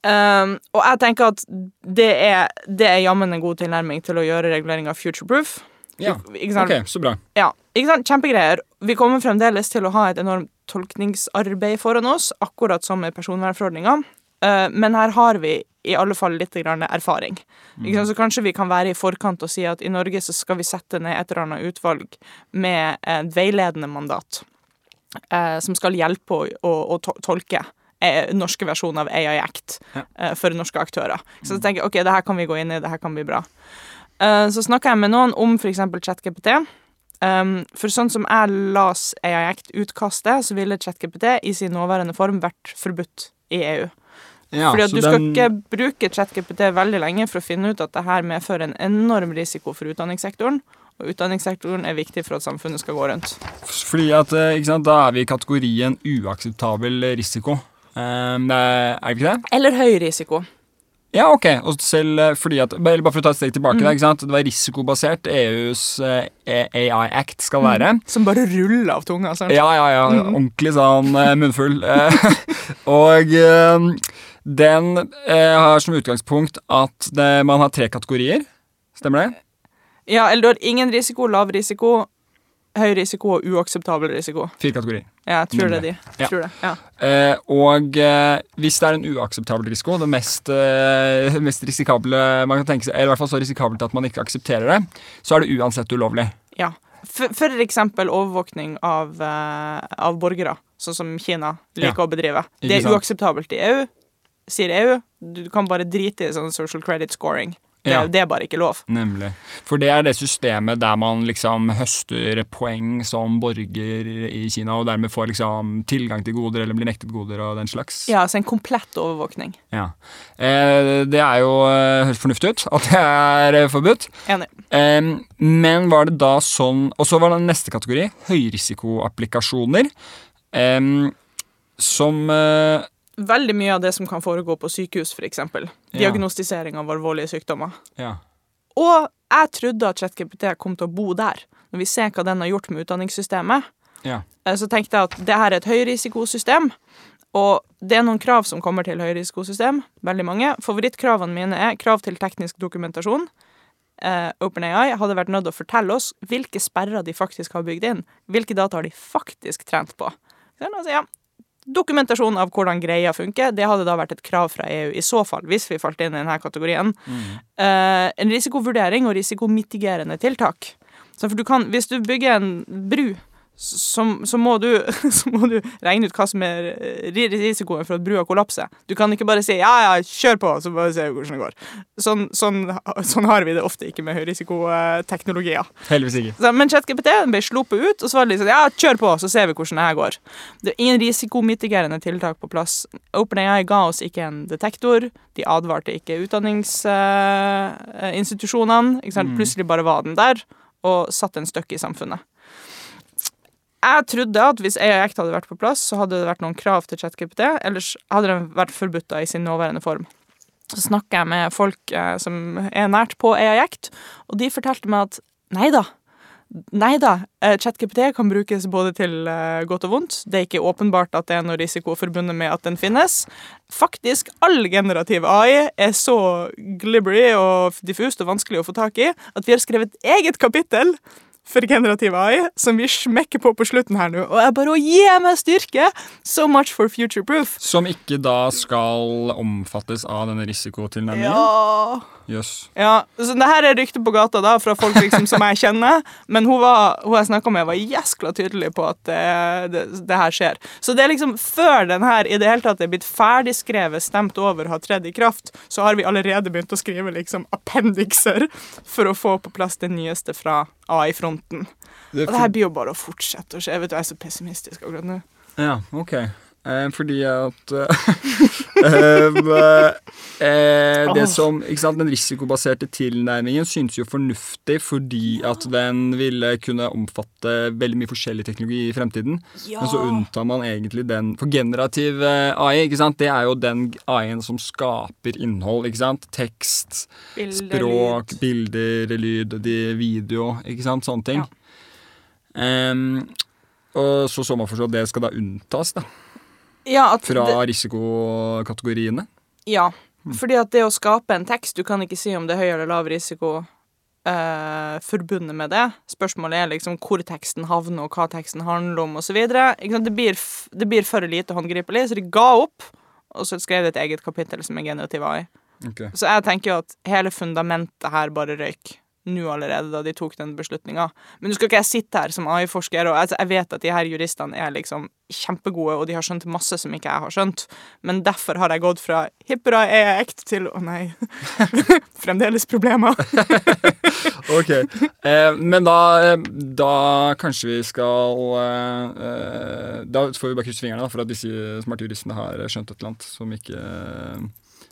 Um, og jeg tenker at det er, det er jammen en god tilnærming til å gjøre reguleringa future-proof. Ja, ok, så bra. Ja, ikke sant? Kjempegreier. Vi kommer fremdeles til å ha et enormt tolkningsarbeid foran oss, akkurat som med personvernforordninga. Eh, men her har vi i alle fall litt erfaring. Mm. Så kanskje vi kan være i forkant og si at i Norge så skal vi sette ned et eller annet utvalg med et veiledende mandat eh, som skal hjelpe å, å, å tolke eh, norske versjoner av AI Act eh, for norske aktører. Så jeg tenker ok, det her kan vi gå inn i, det her kan bli bra. Så snakka jeg med noen om f.eks. ChatGPT. Um, for sånn som jeg las AI Act-utkastet, så ville ChatGPT i sin nåværende form vært forbudt i EU. Ja, Fordi at du skal den- ikke bruke ChatGPT veldig lenge for å finne ut at det her medfører en enorm risiko for utdanningssektoren. Og utdanningssektoren er viktig for at samfunnet skal gå rundt. Fordi at, eh, sant, Da er vi i kategorien uakseptabel risiko. Um, er er det ikke det? Eller høy risiko. Ja, ok. Og selv eh, fordi at, Bare for å ta et steg tilbake. Mm. Der, ikke sant? Det var risikobasert EUs eh, AI Act skal være. Som bare ruller av tunga. Sant? Ja, ja, ja. Ordentlig sånn eh, munnfull. Eh, og eh, den eh, har som utgangspunkt at det, man har tre kategorier. Stemmer det? Ja, eller du har ingen risiko, lav risiko, Høy risiko og uakseptabel risiko. Fire kategorier. Ja, jeg tror det er de. Ja. Tror det, ja. Eh, og eh, hvis det er en uakseptabel risiko, det mest, eh, mest risikable man kan tenke seg, eller i hvert fall så risikabelt at man ikke aksepterer det, så er det uansett ulovlig. ja. For, for eksempel overvåkning av, eh, av borgere, sånn som Kina liker Ja. å bedrive. Det er uakseptabelt i EU, sier EU. Du kan bare drite i sånn social credit scoring. Det, Ja. det er bare ikke lov. Nemlig. For det er det systemet der man liksom høster poeng som borger i Kina, og dermed får liksom tilgang til goder eller blir nektet goder og den slags. Ja, altså en komplett overvåkning. Ja. Eh, det er jo eh, høres fornuftig ut at det er eh, forbudt. Enig. Eh, men var det da sånn Og så var det neste kategori, høyrisikoapplikasjoner. Eh, som Veldig mye av det som kan foregå på sykehus, f.eks. Diagnostisering av alvorlige sykdommer. Ja. Og jeg trodde at ChatGPT kom til å bo der. Når vi ser hva den har gjort med utdanningssystemet, ja. eh, så tenkte jeg at det her er et høyrisikosystem. Og det er noen krav som kommer til høyrisikosystem. Veldig mange. Favorittkravene mine er krav til teknisk dokumentasjon. Eh, OpenAI hadde vært nødt til å fortelle oss hvilke sperrer de faktisk har bygd inn. Hvilke data har de faktisk trent på. Så, altså, ja, dokumentasjon av hvordan greia funker, det hadde da vært et krav fra EU i så fall, hvis vi falt inn i denne kategorien. Eh, en risikovurdering og risikomitigerende tiltak. Så for du kan, hvis du bygger en bru, så, så, må du, så må du regne ut hva som er eh, risikoen for at brua kollapser. Du kan ikke bare si 'ja, ja, kjør på', så bare ser vi hvordan det går. Sånn, sånn, sånn har vi det ofte ikke med høyrisikoteknologier. Heldigvis ikke. Så, men ChatGPT ble sluppet ut, og så var det liksom ja, kjør på, så ser vi hvordan det her går. Det er ingen risikomitigerende tiltak på plass. OpenAI ga oss ikke en detektor. De advarte ikke utdanningsinstitusjonene. ikke sant? Plutselig bare var den der, og satte en støkk i samfunnet. Jeg trodde at hvis AI Act hadde vært på plass, så hadde det vært noen krav til ChatGPT, ellers hadde den vært forbudt i sin nåværende form. Så snakker jeg med folk eh, som er nært på AI Act, og de fortalte meg at nei da, Nei da, eh, ChatGPT kan brukes både til eh, godt og vondt. Det er ikke åpenbart at det er noe risiko forbundet med at den finnes. Faktisk, all generativ AI er så glibbery og diffust og vanskelig å få tak i at vi har skrevet et eget kapittel for generativ AI, som vi smekker på på slutten her nå. Og jeg bare å gi meg styrke! So much for future proof. Som ikke da skal omfattes av denne risikotilnærmingen? Ja Jøss. Ja, så det her er rykte på gata da, fra folk liksom som jeg kjenner, men hun, var, hun jeg snakka med, var jæskla tydelig på at det, det, det her skjer. Så det er liksom før den her i det hele tatt er blitt ferdigskrevet, stemt over, har tredd i kraft, så har vi allerede begynt å skrive liksom appendikser for å få på plass det nyeste fra AI-fronten. Og det her blir jo bare å fortsette å skje. Vet du, jeg er så pessimistisk akkurat nå. Ja, ok. Eh, fordi at eh, eh, Det som ikke sant, Den risikobaserte tilnærmingen synes jo fornuftig fordi at den ville kunne omfatte veldig mye forskjellig teknologi i fremtiden. Men så unntar man egentlig den For generativ AI, ikke sant, det er jo den AI-en som skaper innhold. ikke sant? Tekst, Bilder, språk, lyd. bilder, lyd, video, ikke sant? Sånne ting. Ja. Em, og så så man for så at det skal da unntas da, Ja, at fra det, risikokategoriene. Ja, fordi at det å skape en tekst, du kan ikke si om det er høy eller lav risiko eh, forbundet med det. Spørsmålet er liksom hvor teksten havner, og hva teksten handler om, osv. Det, blir det blir for lite håndgripelig, så de ga opp, og så skrev de et eget kapittel som er generativ AI. Okay. Så jeg tenker jo at hele fundamentet her bare røyk nå allerede, da de tok den beslutninga. Men nå skal ikke jeg sitte her som AI-forsker, og altså, jeg vet at de her juristene er liksom kjempegode, og de har skjønt masse som ikke jeg har skjønt. Men derfor har jeg gått fra hippera er jeg ekt til å nei, fremdeles problemer. Ok, eh, Men da, eh, da kanskje vi skal eh, eh, Da får vi bare krysse fingrene da, for at disse smarte juristene har skjønt et eller annet som ikke eh,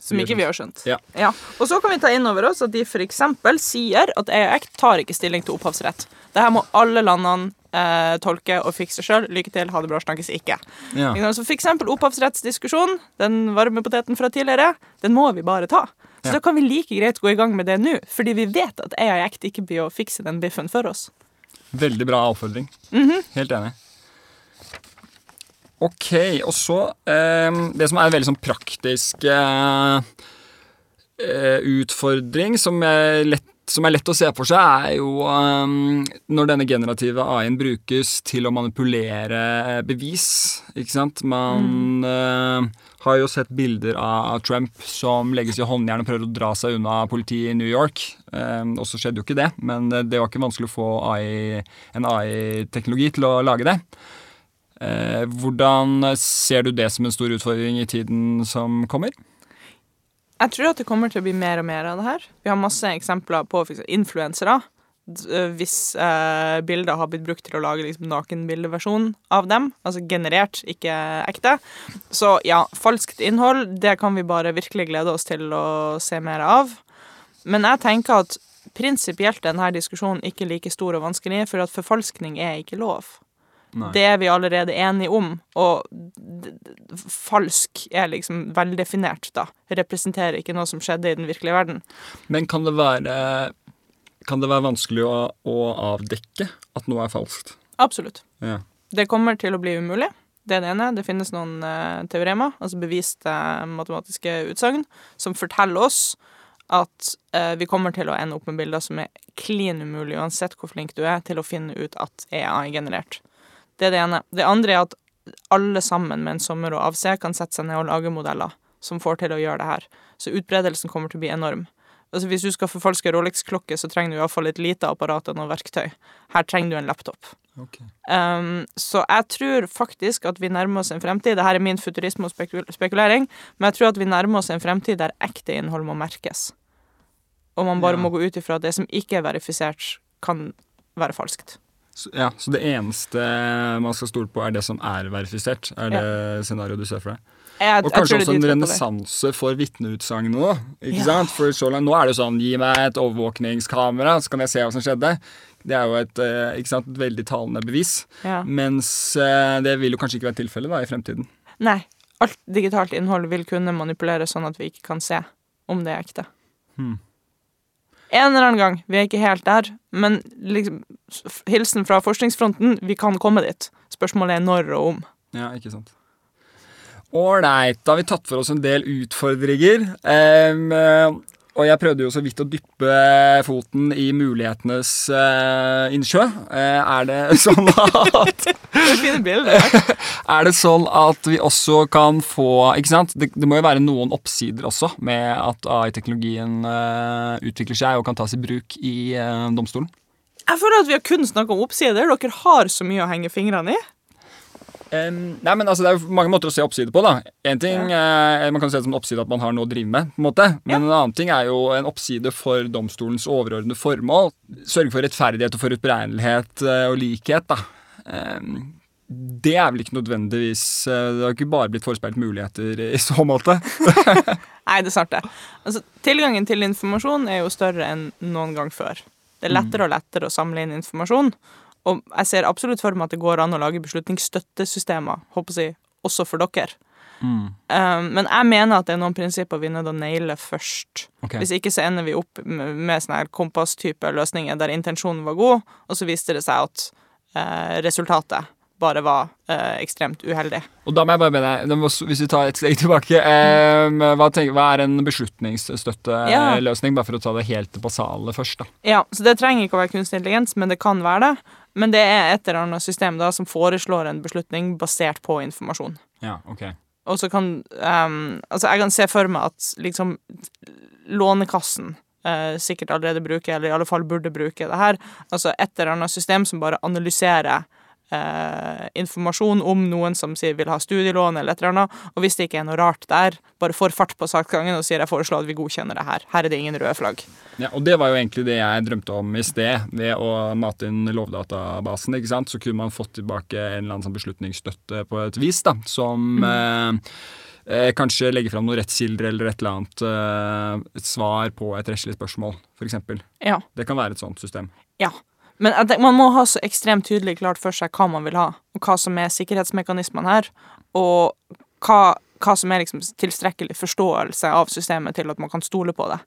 Som ikke vi har skjønt. Ja. Og så kan vi ta inn over oss at de f.eks. sier at EAX tar ikke stilling til opphavsrett. Det her må alle landene eh, tolke og fikse sjøl. Lykke til, ha det bra, snakkes ikke. ja. Så for eksempel opphavsrettsdiskusjon, den varme poteten fra tidligere, den må vi bare ta. Så Ja. da kan vi like greit gå i gang med det nå, fordi vi vet at AI ikke blir å fikse den biffen for oss. Veldig bra oppfordring. Helt enig. Ok, og så eh, Det som er en veldig sånn praktisk eh, eh, utfordring, som er lett som er lett å se for seg, er jo eh, når denne generative AI-en brukes til å manipulere bevis. Ikke sant? Man uh, har jo sett bilder av Trump som legges i håndjern og prøver å dra seg unna politiet i New York. Og så skjedde jo ikke det, men det var ikke vanskelig å få AI, en AI-teknologi til å lage det. Uh, hvordan ser du det som en stor utfordring i tiden som kommer? Jeg tror at det kommer til å bli mer og mer av det her. Vi har masse eksempler på influensere. Øh, Hvis eh, bilder har blitt brukt til å lage liksom, nakenbildeversjon av dem, altså generert, ikke ekte. Så ja, falskt innhold, det kan vi bare virkelig glede oss til å se mer av. Men jeg tenker at prinsipielt er denne diskusjonen ikke like stor og vanskelig, for at forfalskning er ikke lov. Nei. Det er vi allerede enige om, og falsk er liksom veldefinert, da. Representerer ikke noe som skjedde i den virkelige verden. Men kan det være, kan det være vanskelig å, å avdekke at noe er falskt? Absolutt. Ja. Det kommer til å bli umulig. Det er det ene. Det finnes noen uh, teoremer, altså beviste matematiske utsagn, som forteller oss at eh, vi kommer til å ende opp med bilder som er klin umulig, uansett hvor flink du er, til å finne ut at EA er AI-generert. Det er det ene. Det andre er at alle sammen med en sommer og avse kan sette seg ned og lage modeller som får til å gjøre det her. Så utbredelsen kommer til å bli enorm. Altså Hvis du skal forfalske Rolex-klokke, så trenger du iallfall et lite apparat og noe verktøy. Her trenger du en laptop. Okay. Um, så jeg tror faktisk at vi nærmer oss en fremtid Dette er min futurisme og spekul spekulering, men jeg tror at vi nærmer oss en fremtid der ekte innhold må merkes. Og man bare Ja. må gå ut ifra at det som ikke er verifisert, kan være falskt. Så, ja, så det eneste man skal stole på, er det som er verifisert? Er det scenarioet du ser for deg? Jeg, Og kanskje også en renessanse for vitneutsagn nå. Ikke Ja. sant? For så langt, nå er det jo sånn Gi meg et overvåkningskamera, så kan jeg se hva som skjedde. Det er jo et, eh, sant, et veldig talende bevis. Ja. Mens eh, det vil jo kanskje ikke være tilfellet i fremtiden. Nei. Alt digitalt innhold vil kunne manipuleres sånn at vi ikke kan se om det er ekte. Hmm. En eller annen gang. Vi er ikke helt der. Men liksom, hilsen fra forskningsfronten, vi kan komme dit. Spørsmålet er når og om. Ja, ikke sant. Ålreit, da har vi tatt for oss en del utfordringer. Eh, og jeg prøvde jo så vidt å dyppe foten i mulighetenes uh, innsjø. Uh, er det sånn at Det er fine bilder. Er det sånn at vi også kan få Ikke sant? Det, det må jo være noen oppsider også med at AI-teknologien uh, utvikler seg og kan tas i bruk i uh, domstolen. Jeg føler at vi har kun snakka om oppsider. Dere har så mye å henge fingrene i. Um, nei, men altså, Det er jo mange måter å se oppsider på. da En ting, eh, Man kan se det som en oppside at man har noe å drive med. på en måte Men en annen ting er jo en oppside for domstolens overordnede formål. Sørge for rettferdighet og forutberegnelighet eh, og likhet. da Em, Det er vel ikke nødvendigvis eh, Det har ikke bare blitt forespeilt muligheter i så måte. Nei, det er sant, det. Altså, tilgangen til informasjon er jo større enn noen gang før. Det er lettere og lettere å samle inn informasjon. Og jeg ser absolutt for meg at det går an å lage beslutningsstøttesystemer, håper jeg, også for dere. Um, men jeg mener at det er noen prinsipper vi er nødt til å naile først. Okay. Hvis ikke så ender vi opp med, med sånne her kompasstype løsninger der intensjonen var god, og så viste det seg at uh, resultatet bare var eh, ekstremt uheldig. Og da må jeg bare be deg, hvis vi tar et steg tilbake eh, hva, tenker, hva er en beslutningsstøtteløsning? Bare for å ta det helt basale først. da Ja, så det trenger ikke å være kunstig intelligens, men det kan være det. Men det er et eller annet system da som foreslår en beslutning basert på informasjon. Ja, ok Og så kan um, Altså, jeg kan se for meg at liksom Lånekassen uh, sikkert allerede bruker, eller i alle fall burde bruke det her. Altså et eller annet system som bare analyserer eh, informasjon om noen som sier vil ha studielån eller et eller annet, og hvis det ikke er noe rart der, bare får fart på saksgangen og sier jeg foreslår at vi godkjenner det her. Her er det ingen røde flagg. Ja, og det var jo egentlig det jeg drømte om i sted. Ved å mate inn Lovdatabasen, ikke sant? så kunne man fått tilbake en eller annen sånn beslutningsstøtte på et vis, da, som mm. eh, kanskje legger fram noen rettskilder eller et eller annet eh, et svar på et rettslig spørsmål, f.eks. Ja. Det kan være et sånt system. Ja. Men tenker, man må ha så ekstremt tydelig klart for seg hva man vil ha, og hva som er sikkerhetsmekanismene her, og hva, hva som er liksom tilstrekkelig forståelse av systemet til at man kan stole på det.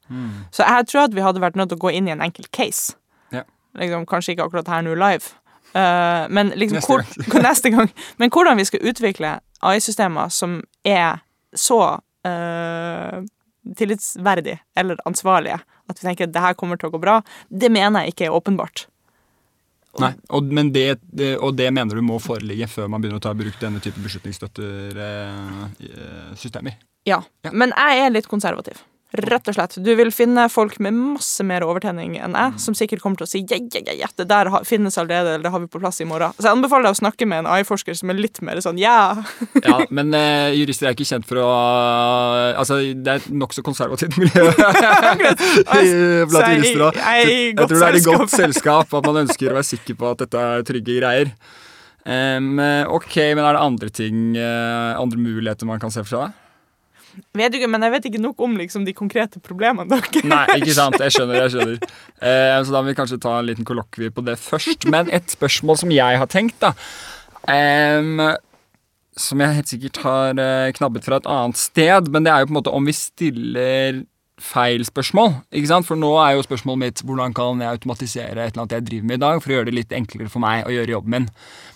Så jeg tror at vi hadde vært nødt til å gå inn i en enkelt case. Ja. Liksom, kanskje ikke akkurat her nå live, uh, men liksom Neste hvor, gang. neste gang. Men hvordan vi skal utvikle AI-systemer som er så uh, tillitsverdige eller ansvarlige. At vi tenker at det her kommer til å gå bra. Det mener jeg ikke er åpenbart. Nei, og, men det, det, og det mener du må foreligge før man begynner å ta i bruk denne type beslutningsstøttersystemer? Ja. Ja. Men jeg er litt konservativ. Rett og slett. Du vil finne folk med masse mer overtenning enn jeg, som sikkert kommer til å si yeah, yeah, ja, det der finnes allerede, eller det har vi på plass i morgen. Så jeg anbefaler deg å snakke med en AI-forsker som er litt mer sånn ja. Ja, men uh, jurister er ikke kjent for å Altså, det er et nokså konservativt miljø blant jurister òg. jeg tror det er i godt selskap at man ønsker å være sikker på at dette er trygge greier. Um, ok, men er det andre ting, uh, andre muligheter man kan se for seg? Vet du ikke, men jeg vet ikke nok om liksom, de konkrete problemene deres. Nei, ikke sant. Jeg skjønner. jeg skjønner eh, Så da må vi kanskje ta en liten kollokvie på det først. Men et spørsmål som jeg har tenkt, da em, Som jeg helt sikkert har eh, knabbet fra et annet sted, men det er jo på en måte om vi stiller feil spørsmål. ikke sant? For nå er jo spørsmålet mitt hvordan kan jeg automatisere et eller annet jeg driver med i dag, for å gjøre det litt enklere for meg å gjøre jobben min.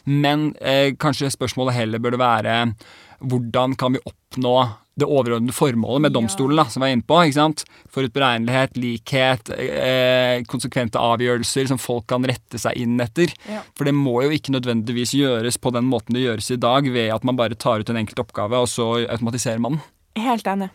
Men eh, kanskje spørsmålet heller burde være hvordan kan vi oppnå det overordnede formålet med domstolen, da, som vi er inne på. ikke sant? Forutberegnelighet, likhet, eh, konsekvente avgjørelser som folk kan rette seg inn etter. Ja. For det må jo ikke nødvendigvis gjøres på den måten det gjøres i dag, ved at man bare tar ut en enkelt oppgave, og så automatiserer man den. Helt enig.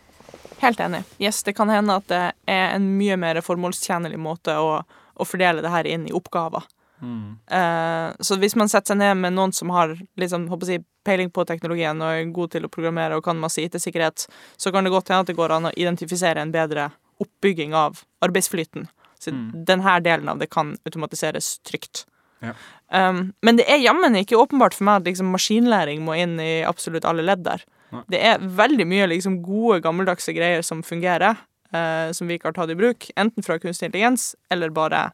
Helt enig. Yes, det kan hende at det er en mye mer formålstjenlig måte å, å fordele det her inn i oppgaver. Eh, så hvis man setter seg ned med noen som har liksom, håper jeg, peiling på teknologien og er god til å programmere og kan masse IT-sikkerhet, så kan det godt hende at det går an å identifisere en bedre oppbygging av arbeidsflyten. Så denne delen av det kan automatiseres trygt. Ja. Um, men det er jammen ikke åpenbart for meg at liksom, maskinlæring må inn i absolutt alle ledd der. Nei. Det er veldig mye liksom, gode, gammeldagse greier som fungerer, uh, som vi ikke har tatt i bruk. Enten fra kunstig intelligens eller bare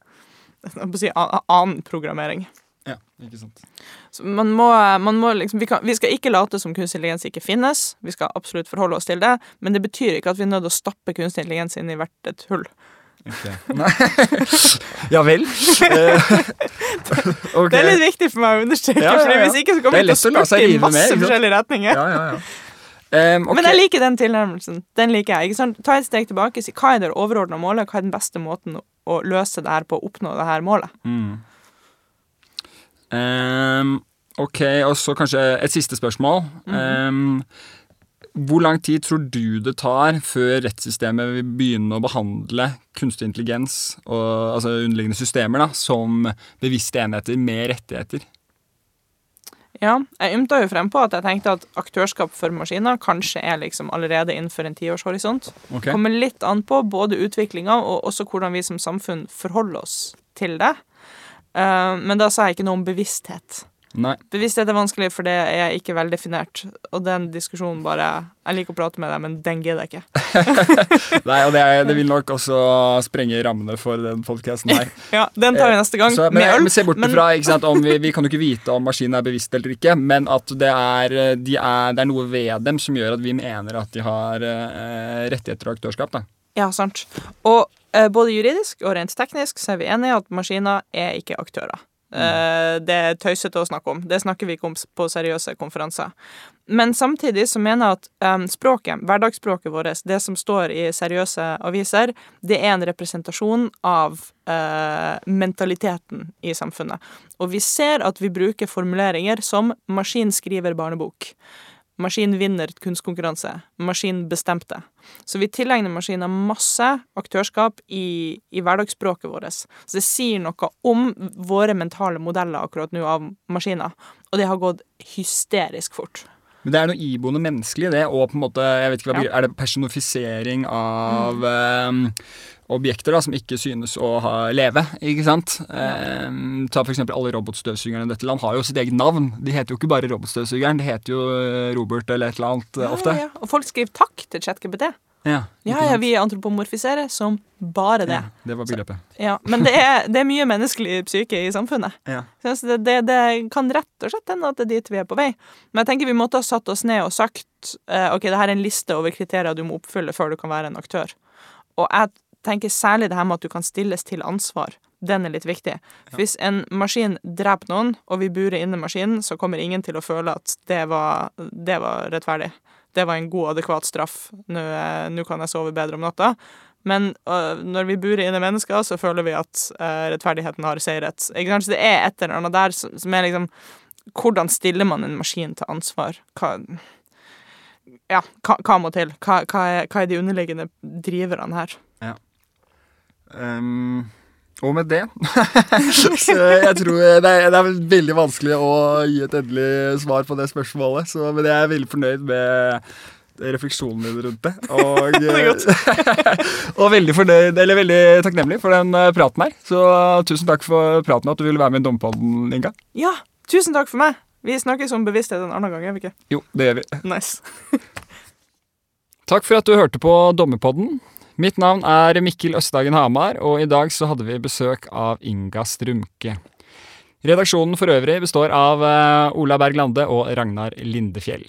si, annen programmering. Ja, ikke sant. Så man må, man må liksom, vi, kan, vi skal ikke late som kunstig intelligens ikke finnes. Vi skal absolutt forholde oss til det, men det betyr ikke at vi er nødt til å stappe kunstig intelligens inn i hvert et hull. Nei. ja vel? okay. Det er litt viktig for meg å understreke, Ja, ja, ja. for hvis ikke så kommer er vi til å spurte i masse forskjellige retninger. Ja, ja, ja. Em, okay. Men jeg liker den tilnærmelsen. Den liker jeg. Ta et steg tilbake. Si hva er det overordna målet, hva er den beste måten å løse det her på, å oppnå det her målet. Mm. Um, ok, og så kanskje et siste spørsmål. Em, hvor lang tid tror du det tar før rettssystemet vil begynne å behandle kunstig intelligens og altså underliggende systemer da, som bevisste enheter med rettigheter? Ja, jeg ymta jo frem på at jeg tenkte at aktørskap for maskiner kanskje er liksom allerede innenfor en tiårshorisont. Okay. Kommer litt an på både utviklinga og også hvordan vi som samfunn forholder oss til det. Eh, men da sa jeg ikke noe om bevissthet. Nei. Bevissthet er vanskelig, for det er ikke veldefinert. Og den diskusjonen bare Jeg liker å prate med deg, men den gidder jeg ikke. Nei, og det, det vil nok også sprenge rammene for den podkasten her. Ja, Den tar vi neste gang. Så, men, med øl. men se bort men- fra, ikke sant, om vi, vi kan jo ikke vite om maskinen er bevisst eller ikke, men at det er, de er, det er noe ved dem som gjør at vi mener at de har eh, rettigheter og aktørskap. Da. Ja, sant. Og eh, både juridisk og rent teknisk så er vi enige at maskiner er ikke aktører. Eh, det er tøysete å snakke om. Det snakker vi ikke om på seriøse konferanser. Men samtidig så mener jeg at em, språket, hverdagsspråket vårt, det som står i seriøse aviser, det er en representasjon av eh, mentaliteten i samfunnet. Og vi ser at vi bruker formuleringer som 'maskin skriver barnebok'. Maskin vinner kunstkonkurranse. Maskin bestemte. Så vi tilegner maskiner masse aktørskap i, i hverdagsspråket vårt. Så det sier noe om våre mentale modeller akkurat nå av maskiner. Og det har gått hysterisk fort. Men det er noe iboende menneskelig i det, og på en måte, jeg vet ikke hva Ja. er det personifisering av eh, objekter da, som ikke synes å ha, leve, ikke sant? Eh, ta for alle robotstøvsugerne i dette land har jo sitt eget navn. De heter jo ikke bare robotstøvsugeren, de heter jo eh, Robert eller et eller annet ja, ofte. Ja, ja. Og folk skriver takk til ChatGPT. Ja, Ja, ja, vi antropomorfiserer som bare det. Ja, det var begrepet. Ja, men det er, det er mye menneskelig psyke i samfunnet. Ja. Så det, det, det kan rett og slett hende at det er dit vi er på vei. Men jeg tenker vi måtte ha satt oss ned og sagt eh, ok, det her er en liste over kriterier du må oppfylle før du kan være en aktør. Og jeg tenker særlig det her med at du kan stilles til ansvar. Den er litt viktig. Hvis en maskin dreper noen, og vi burer inne maskinen, så kommer ingen til å føle at det var, det var rettferdig. det var en god adekvat straff. Nå eh, nå kan jeg sove bedre om natta. Men øh, når vi burer inne mennesker, så føler vi at øh, rettferdigheten har seiret. Kanskje det er et eller annet der som, som er liksom Hvordan stiller man en maskin til ansvar? Hva, ja, hva, hva må til? Hva, hva, er, hva er de underliggende driverne her? Um, og med det Så jeg tror det er, det er veldig vanskelig å gi et endelig svar på det spørsmålet. Så, men jeg er veldig fornøyd med refleksjonen din rundt det. Og, og veldig fornøyd, eller veldig takknemlig for den eh, praten her. Så tusen takk for praten og at du ville være med i Dompodden, Inga. Ja, tusen takk for meg! Vi snakkes om bevissthet en annen gang, gjør vi ikke? Jo, det gjør vi. Nice. Takk for at du hørte på Dommerpodden. Mitt navn er Mikkel Østdagen Hamar, og i dag så hadde vi besøk av Inga Strumke. Redaksjonen for øvrig består av eh, Ola Berg Lande og Ragnar Lindefjell.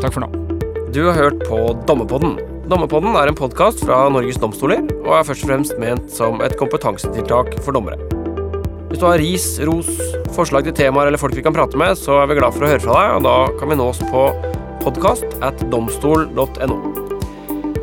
Takk for nå. Du har hørt på Dommepodden. Dommepodden er en podkast fra Norges domstoler og er først og fremst ment som et kompetansetiltak for dommere. Hvis du har ris, ros, forslag til temaer eller folk vi kan prate med, så er vi glad for å høre fra deg, og da kan vi nås på podkast at domstol.no.